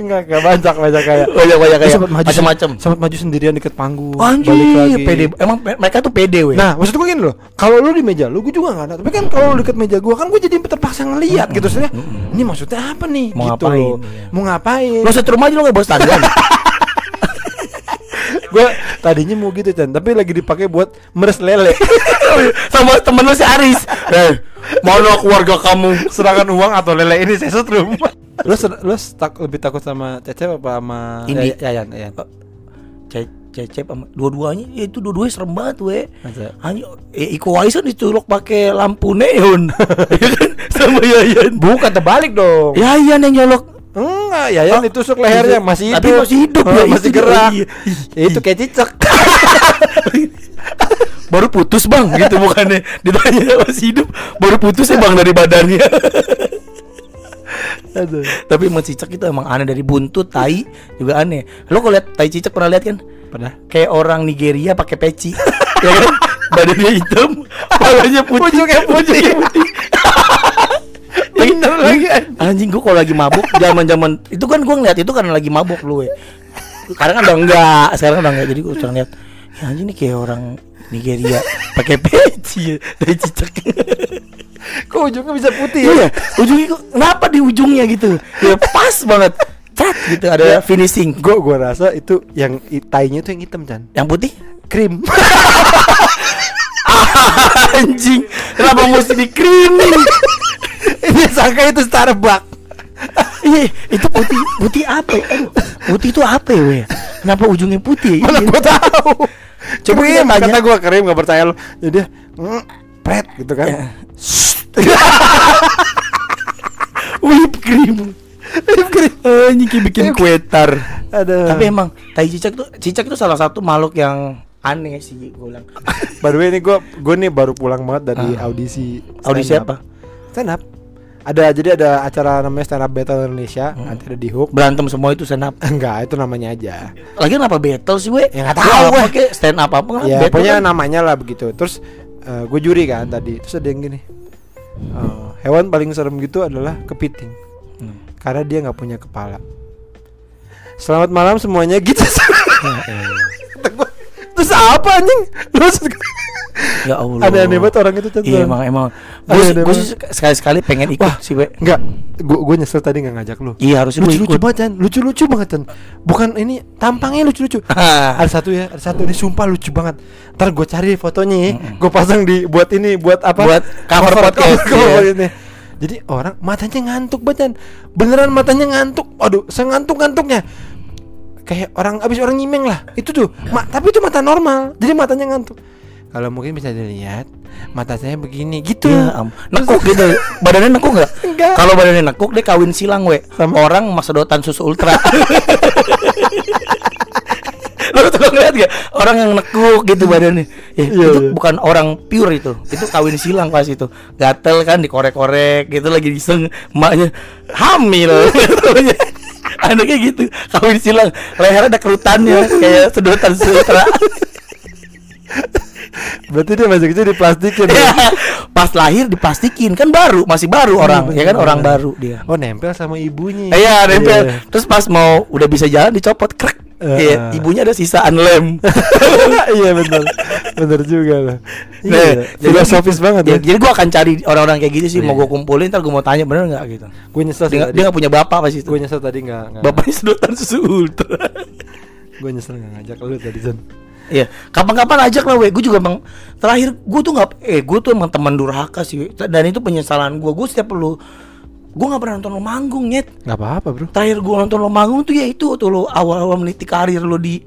Enggak, enggak banyak banyak kayak. Banyak banyak Dia gaya. sempat maju Macam-macam. sempat maju sendirian deket panggung. Anjir, balik lagi. pede. Emang mereka tuh pede weh. Nah, maksud gue gini loh, kalau lu di meja lu, gue juga nggak ada. Tapi kan kalau lu deket meja gue, kan gue jadi terpaksa ngeliat gitu. Soalnya, ini maksudnya apa nih? Mau gitu ngapain, loh. Mau ngapain? Lu setrum aja lu gak bawa standar. gue tadinya mau gitu Chan, tapi lagi dipakai buat meres lele. Sama temen lu si Aris. Eh, mana keluarga kamu? Serahkan uang atau lele ini saya setrum. lu ser- lu tak lebih takut sama Cecep apa sama Indi. Ya- Yayan? Yayan. Ce- Cecep sama dua-duanya ya itu dua-duanya serem banget weh. Masa? Anjing, eh, Iko Wais kan dicolok pakai lampu neon. Ya kan? Sama Yayan. Bukan terbalik dong. Yayan yang nyolok. Enggak, Yayan Oh, ditusuk lehernya masih hidup. tapi masih hidup Oh, ya, masih itu gerak. iya. Ya, itu kayak cicak. baru putus bang gitu bukannya ditanya masih hidup baru putus ya bang dari badannya Aduh. tapi emang cicak itu emang aneh dari buntut tai juga aneh lo kalau lihat tai cicak pernah lihat kan Pernah? kayak orang Nigeria pakai peci ya kan badannya hitam kepalanya putih Ujungnya putih. putih Bener lagi. anjing gua kalau lagi mabuk zaman zaman itu kan gua ngeliat itu karena lagi mabuk lu ya sekarang kan udah enggak sekarang udah enggak jadi gua sering lihat ya anjing nih kayak orang Nigeria pakai peci ya tai cicak Kok ujungnya bisa putih Iya, ya? ujungnya kok kenapa di ujungnya gitu? Ya pas banget. Cat gitu ada finishing. Gue gua rasa itu yang tainya itu yang hitam Chan. Yang putih? Krim. Anjing. Kenapa mesti di creaming? Ini sangka itu Starbucks. Iya, itu putih. Putih apa? ya? Aduh, putih itu apa ya? Kenapa ujungnya putih? Mana Iya. gua tahu. Coba tanya. kata gua krim gak percaya lu. Jadi dia mm, pret gitu kan. Ya. Whip cream. Whip cream. Anjing bikin kue tar. Tapi emang tai cicak tuh cicak itu salah satu makhluk yang aneh sih gue bilang. Way ini gua gua nih baru pulang banget dari Ah. audisi. Audisi apa? Stand up. Ada jadi ada acara namanya Stand Up Battle Indonesia, Hmm. nanti ada di Hook. Berantem semua itu stand up. Enggak, itu namanya aja. Lagi kenapa battle sih, we? Ya, nggak tahu, apa we. ke stand up apa ya battle pokoknya kan? namanya lah begitu terus gue juri kan tadi terus ada yang gini eh, hewan paling serem gitu adalah kepiting Hmm. karena dia nggak punya kepala selamat malam semuanya gitu Kata gua, terus apa anjing terus Ya Allah. ada aneh banget orang itu contoh Iya emang emang gue gue sih sekali-sekali pengen ikut Wah. sih, we. Enggak, gua gua nyesel tadi nggak ngajak lu. Iya, harusnya lu lucu-lucu ikut. banget kan, lucu-lucu banget kan. Bukan ini tampangnya lucu-lucu. ada satu ya, ada satu ini sumpah lucu banget. Ntar gue cari fotonya ya, gue pasang di buat ini buat apa? Buat cover podcast, cover iya. ini. Jadi orang matanya ngantuk banget, beneran matanya ngantuk. Aduh, sengantuk ngantuknya. Kayak orang abis orang nyimeng lah. Itu tuh, ma tapi itu mata normal. Jadi matanya ngantuk. Kalau mungkin bisa dilihat, mata saya begini gitu. Ya, am. nekuk gitu. Badannya nekuk nggak? Enggak. Kalau badannya nekuk dia kawin silang, we. Sama orang sedotan susu ultra. Lo tuh ngeliat gak orang yang nekuk gitu badannya ya, itu bukan orang pure itu itu kawin silang pas itu gatel kan dikorek-korek gitu lagi diseng emaknya hamil anaknya gitu kawin silang lehernya ada kerutannya kayak sedotan susu ultra Berarti dia masih kecil diplastikin. ya? pas lahir diplastikin kan baru masih baru orang ya kan orang baru dia Oh nempel sama ibunya. Iya, nempel. Iya. Terus pas mau udah bisa jalan dicopot krek. Eh, Iya, ibunya ada sisaan lem. iya benar, benar juga lah. Nah, Iya, filosofis banget ya. ya. Jadi gua akan cari orang-orang kayak gitu sih, mau Iya. gua kumpulin ntar gua mau tanya bener nggak gitu. Gue nyesel Dia, tadi. dia nggak punya bapak pas itu. Gue nyesel tadi nggak. nggak- Bapaknya sedotan susu ultra. Gue nyesel nggak ngajak lu tadi Jon. Iya, kapan-kapan ajak lah. Gue juga emang terakhir gue tuh nggak, eh gue tuh emang teman durhaka sih, we. dan itu penyesalan gue. Gue setiap lu, gue nggak pernah nonton lo manggung, nyet. nggak apa-apa bro Terakhir gue nonton lo manggung tuh ya itu tuh lo awal-awal meniti karir lo di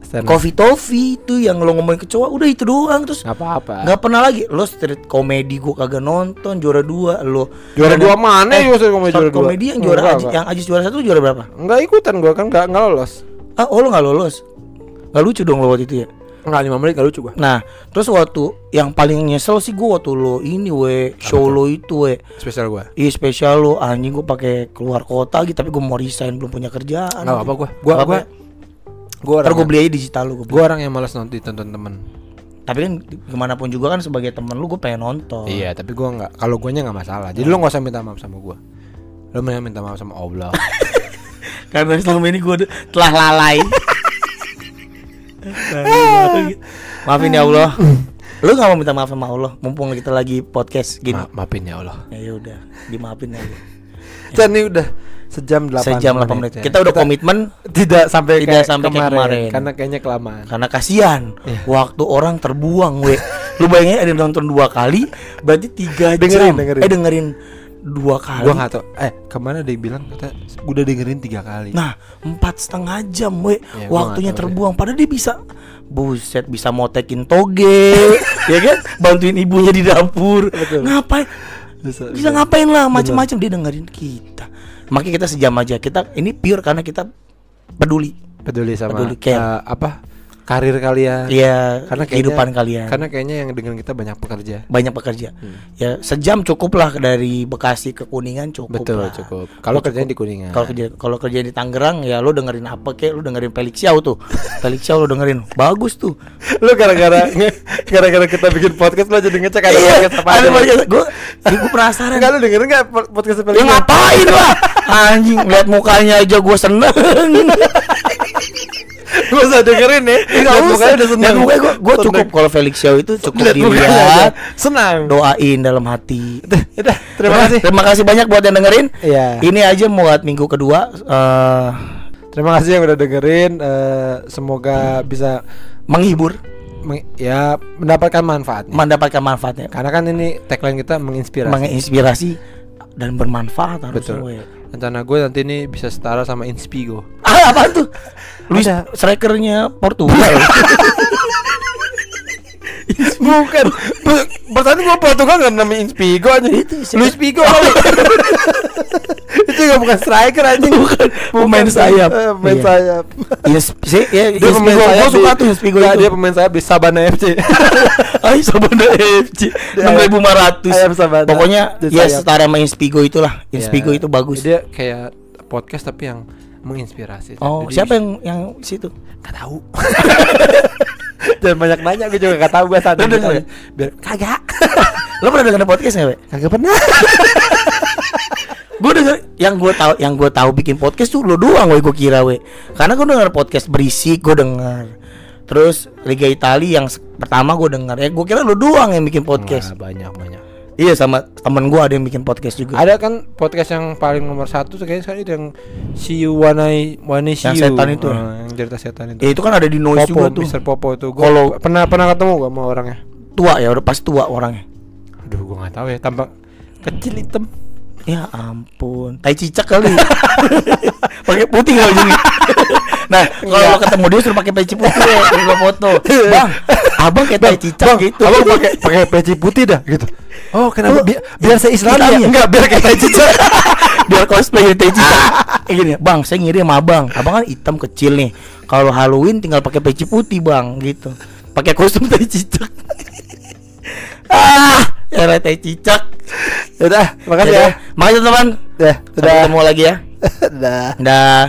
Stand. Coffee Toffee itu yang lo ngomongin kecoa, udah itu doang terus nggak apa-apa nggak pernah lagi. Lo street komedi gue kagak nonton, juara dua lo. juara dua mana Eh, ya street komedi juara dua komedi yang juara Aji- enggak. yang Ajis juara satu juara berapa? nggak ikutan gua kan nggak nggak lolos Ah, oh lo nggak lolos. Gak lucu dong lo waktu itu ya. nggak lima menit nggak lucu gua Nah, terus waktu yang paling nyesel sih gue waktu lo ini we show lo itu we. spesial gua Iya spesial lo anjing gue pakai keluar kota gitu tapi gue mau resign belum punya kerjaan. nggak apa gua gua Nggak gua Ntar orang gue beli aja digital lo gue gua orang yang malas nonton ditonton temen Tapi kan gimana pun juga kan sebagai temen lu gue pengen nonton. Iya, tapi gua nggak kalau guanya nggak masalah. Jadi lu nggak usah minta maaf sama gua. Lu mending minta maaf sama Allah. Karena selama ini gue telah lalai. Maafin ya Allah. Lu gak mau minta maaf sama Allah mumpung kita lagi podcast gini. Ma- maafin ya Allah. Ya udah, dimaafin aja. Dan ini udah sejam 8 Sejam 8 menit. ya. Kita udah komitmen tidak sampai Tidak kayak sampai kayak kemarin, kemarin. karena kayaknya kelamaan. karena kasihan Iya. waktu orang terbuang we lu bayangin ada yang nonton dua kali berarti tiga Dengerin, jam dengerin. eh dengerin dua kali. Gua nggak tahu. Eh, ke mana dia bilang kata udah dengerin tiga kali. nah empat setengah jam we. Ya, gua waktunya terbuang. Padahal dia bisa buset bisa motekin toge. Ya kan? Bantuin ibunya di dapur. Betul. ngapain? Bisa- bisa ngapain lah? Macam-macam dia dengerin kita. Makanya kita sejam aja. Kita ini pure karena kita peduli. Peduli sama Peduli, care. eh, apa karir kalian. Iya, Karena kayaknya- kehidupan kalian. Karena kayaknya yang dengan kita banyak pekerja. banyak pekerja. Hmm. Ya sejam cukup lah dari Bekasi ke Kuningan cukup. Betul, lah. cukup. Kalau kerjanya di Kuningan. Kalau kerja kalau kerja di Tangerang ya lo dengerin apa kek lu dengerin Felix Xiao tuh. Felix Xiao lo dengerin. Bagus tuh. lu gara-gara gara-gara kita bikin podcast lu jadi ngecek ada podcast apa Iya, ada podcast. Gua gue penasaran. Enggak lu dengerin enggak podcast Ya Felix? ngapain lah Anjing lihat mukanya aja gue seneng Gua usah dengerin ya. Enggak Lihat usah udah mukanya gue gue cukup Kalau Felix Xiao itu cukup Lihat dilihat Senang. Doain dalam hati Udah, terima kasih. Terima kasih banyak buat yang dengerin Iya. Ini aja buat minggu kedua eh Terima kasih yang udah dengerin. eh, semoga bisa Menghibur meng- ya mendapatkan manfaatnya. Mendapatkan manfaatnya Karena kan ini tagline kita menginspirasi. Menginspirasi Dan bermanfaat harusnya Betul. we. Rencana gue nanti ini bisa setara sama Inspigo. Ah apaan tuh? Luis Ada. strikernya Portugal Bukan. Pertanyaan gue Portugal nggak namanya Inspigo aja. Luis Pigo kali. itu juga bukan striker anjing. Bukan. Pemain sayap. Eh, Pemain Iya. sayap. Ins- sih, ya, Dia pemain Inspigo. sayap Gua suka tuh Inspigo Nggak, itu Dia pemain sayap di Sabana FC. Ay Sabana FC Dia 6500 ayam Sabana. Pokoknya ya setara sama Inspigo itulah Inspigo Ya, itu bagus Dia kayak podcast tapi yang menginspirasi. Oh siapa yang yang situ? Gak tahu. Jangan banyak nanya gue juga gak tahu gue tadi. Lu denger ya? Biar kagak. Lo pernah denger podcast nggak, we? Kagak pernah. Gue denger yang gue tahu yang gue tahu bikin podcast tuh lo doang, we gue kira, we. Karena gue denger podcast berisik, gue denger. Terus Liga Italia yang pertama gue denger ya, gue kira lo doang yang bikin podcast. Nah, banyak banyak. Iya sama temen gue ada yang bikin podcast juga. Ada kan podcast yang paling nomor satu kayaknya sekarang itu yang si Wanai Wanai Yang Siu. setan itu. Ah, yang cerita setan itu. Ya, itu kan ada di noise Popo, juga tuh. Mr. Popo tuh. Gua Kalau- pernah pernah ketemu gak sama orangnya? Tua ya, udah pasti tua orangnya. Aduh, gua nggak tahu ya. Tampak kecil hitam. Ya ampun, tai cicak kali. pakai putih kali jadi. nah, kalau ketemu dia suruh pakai peci putih ya, lo foto. Bang, abang kayak tai cicak Bang, gitu. Abang pakai pakai peci putih dah gitu. Oh, kenapa? Oh, Bi- biar saya Islam ya? ya? Enggak, biar kayak tai cicak. Biar cosplay tai cicak. Kayak gini, Bang, saya ngiri sama abang. Abang kan hitam kecil nih. Kalau Halloween tinggal pakai peci putih, Bang, gitu. Pakai kostum tai cicak. ah, ya tai cicak. Udah, makasih ya. Makasih teman. Udah, Sampai ketemu lagi ya. Udah. Dah.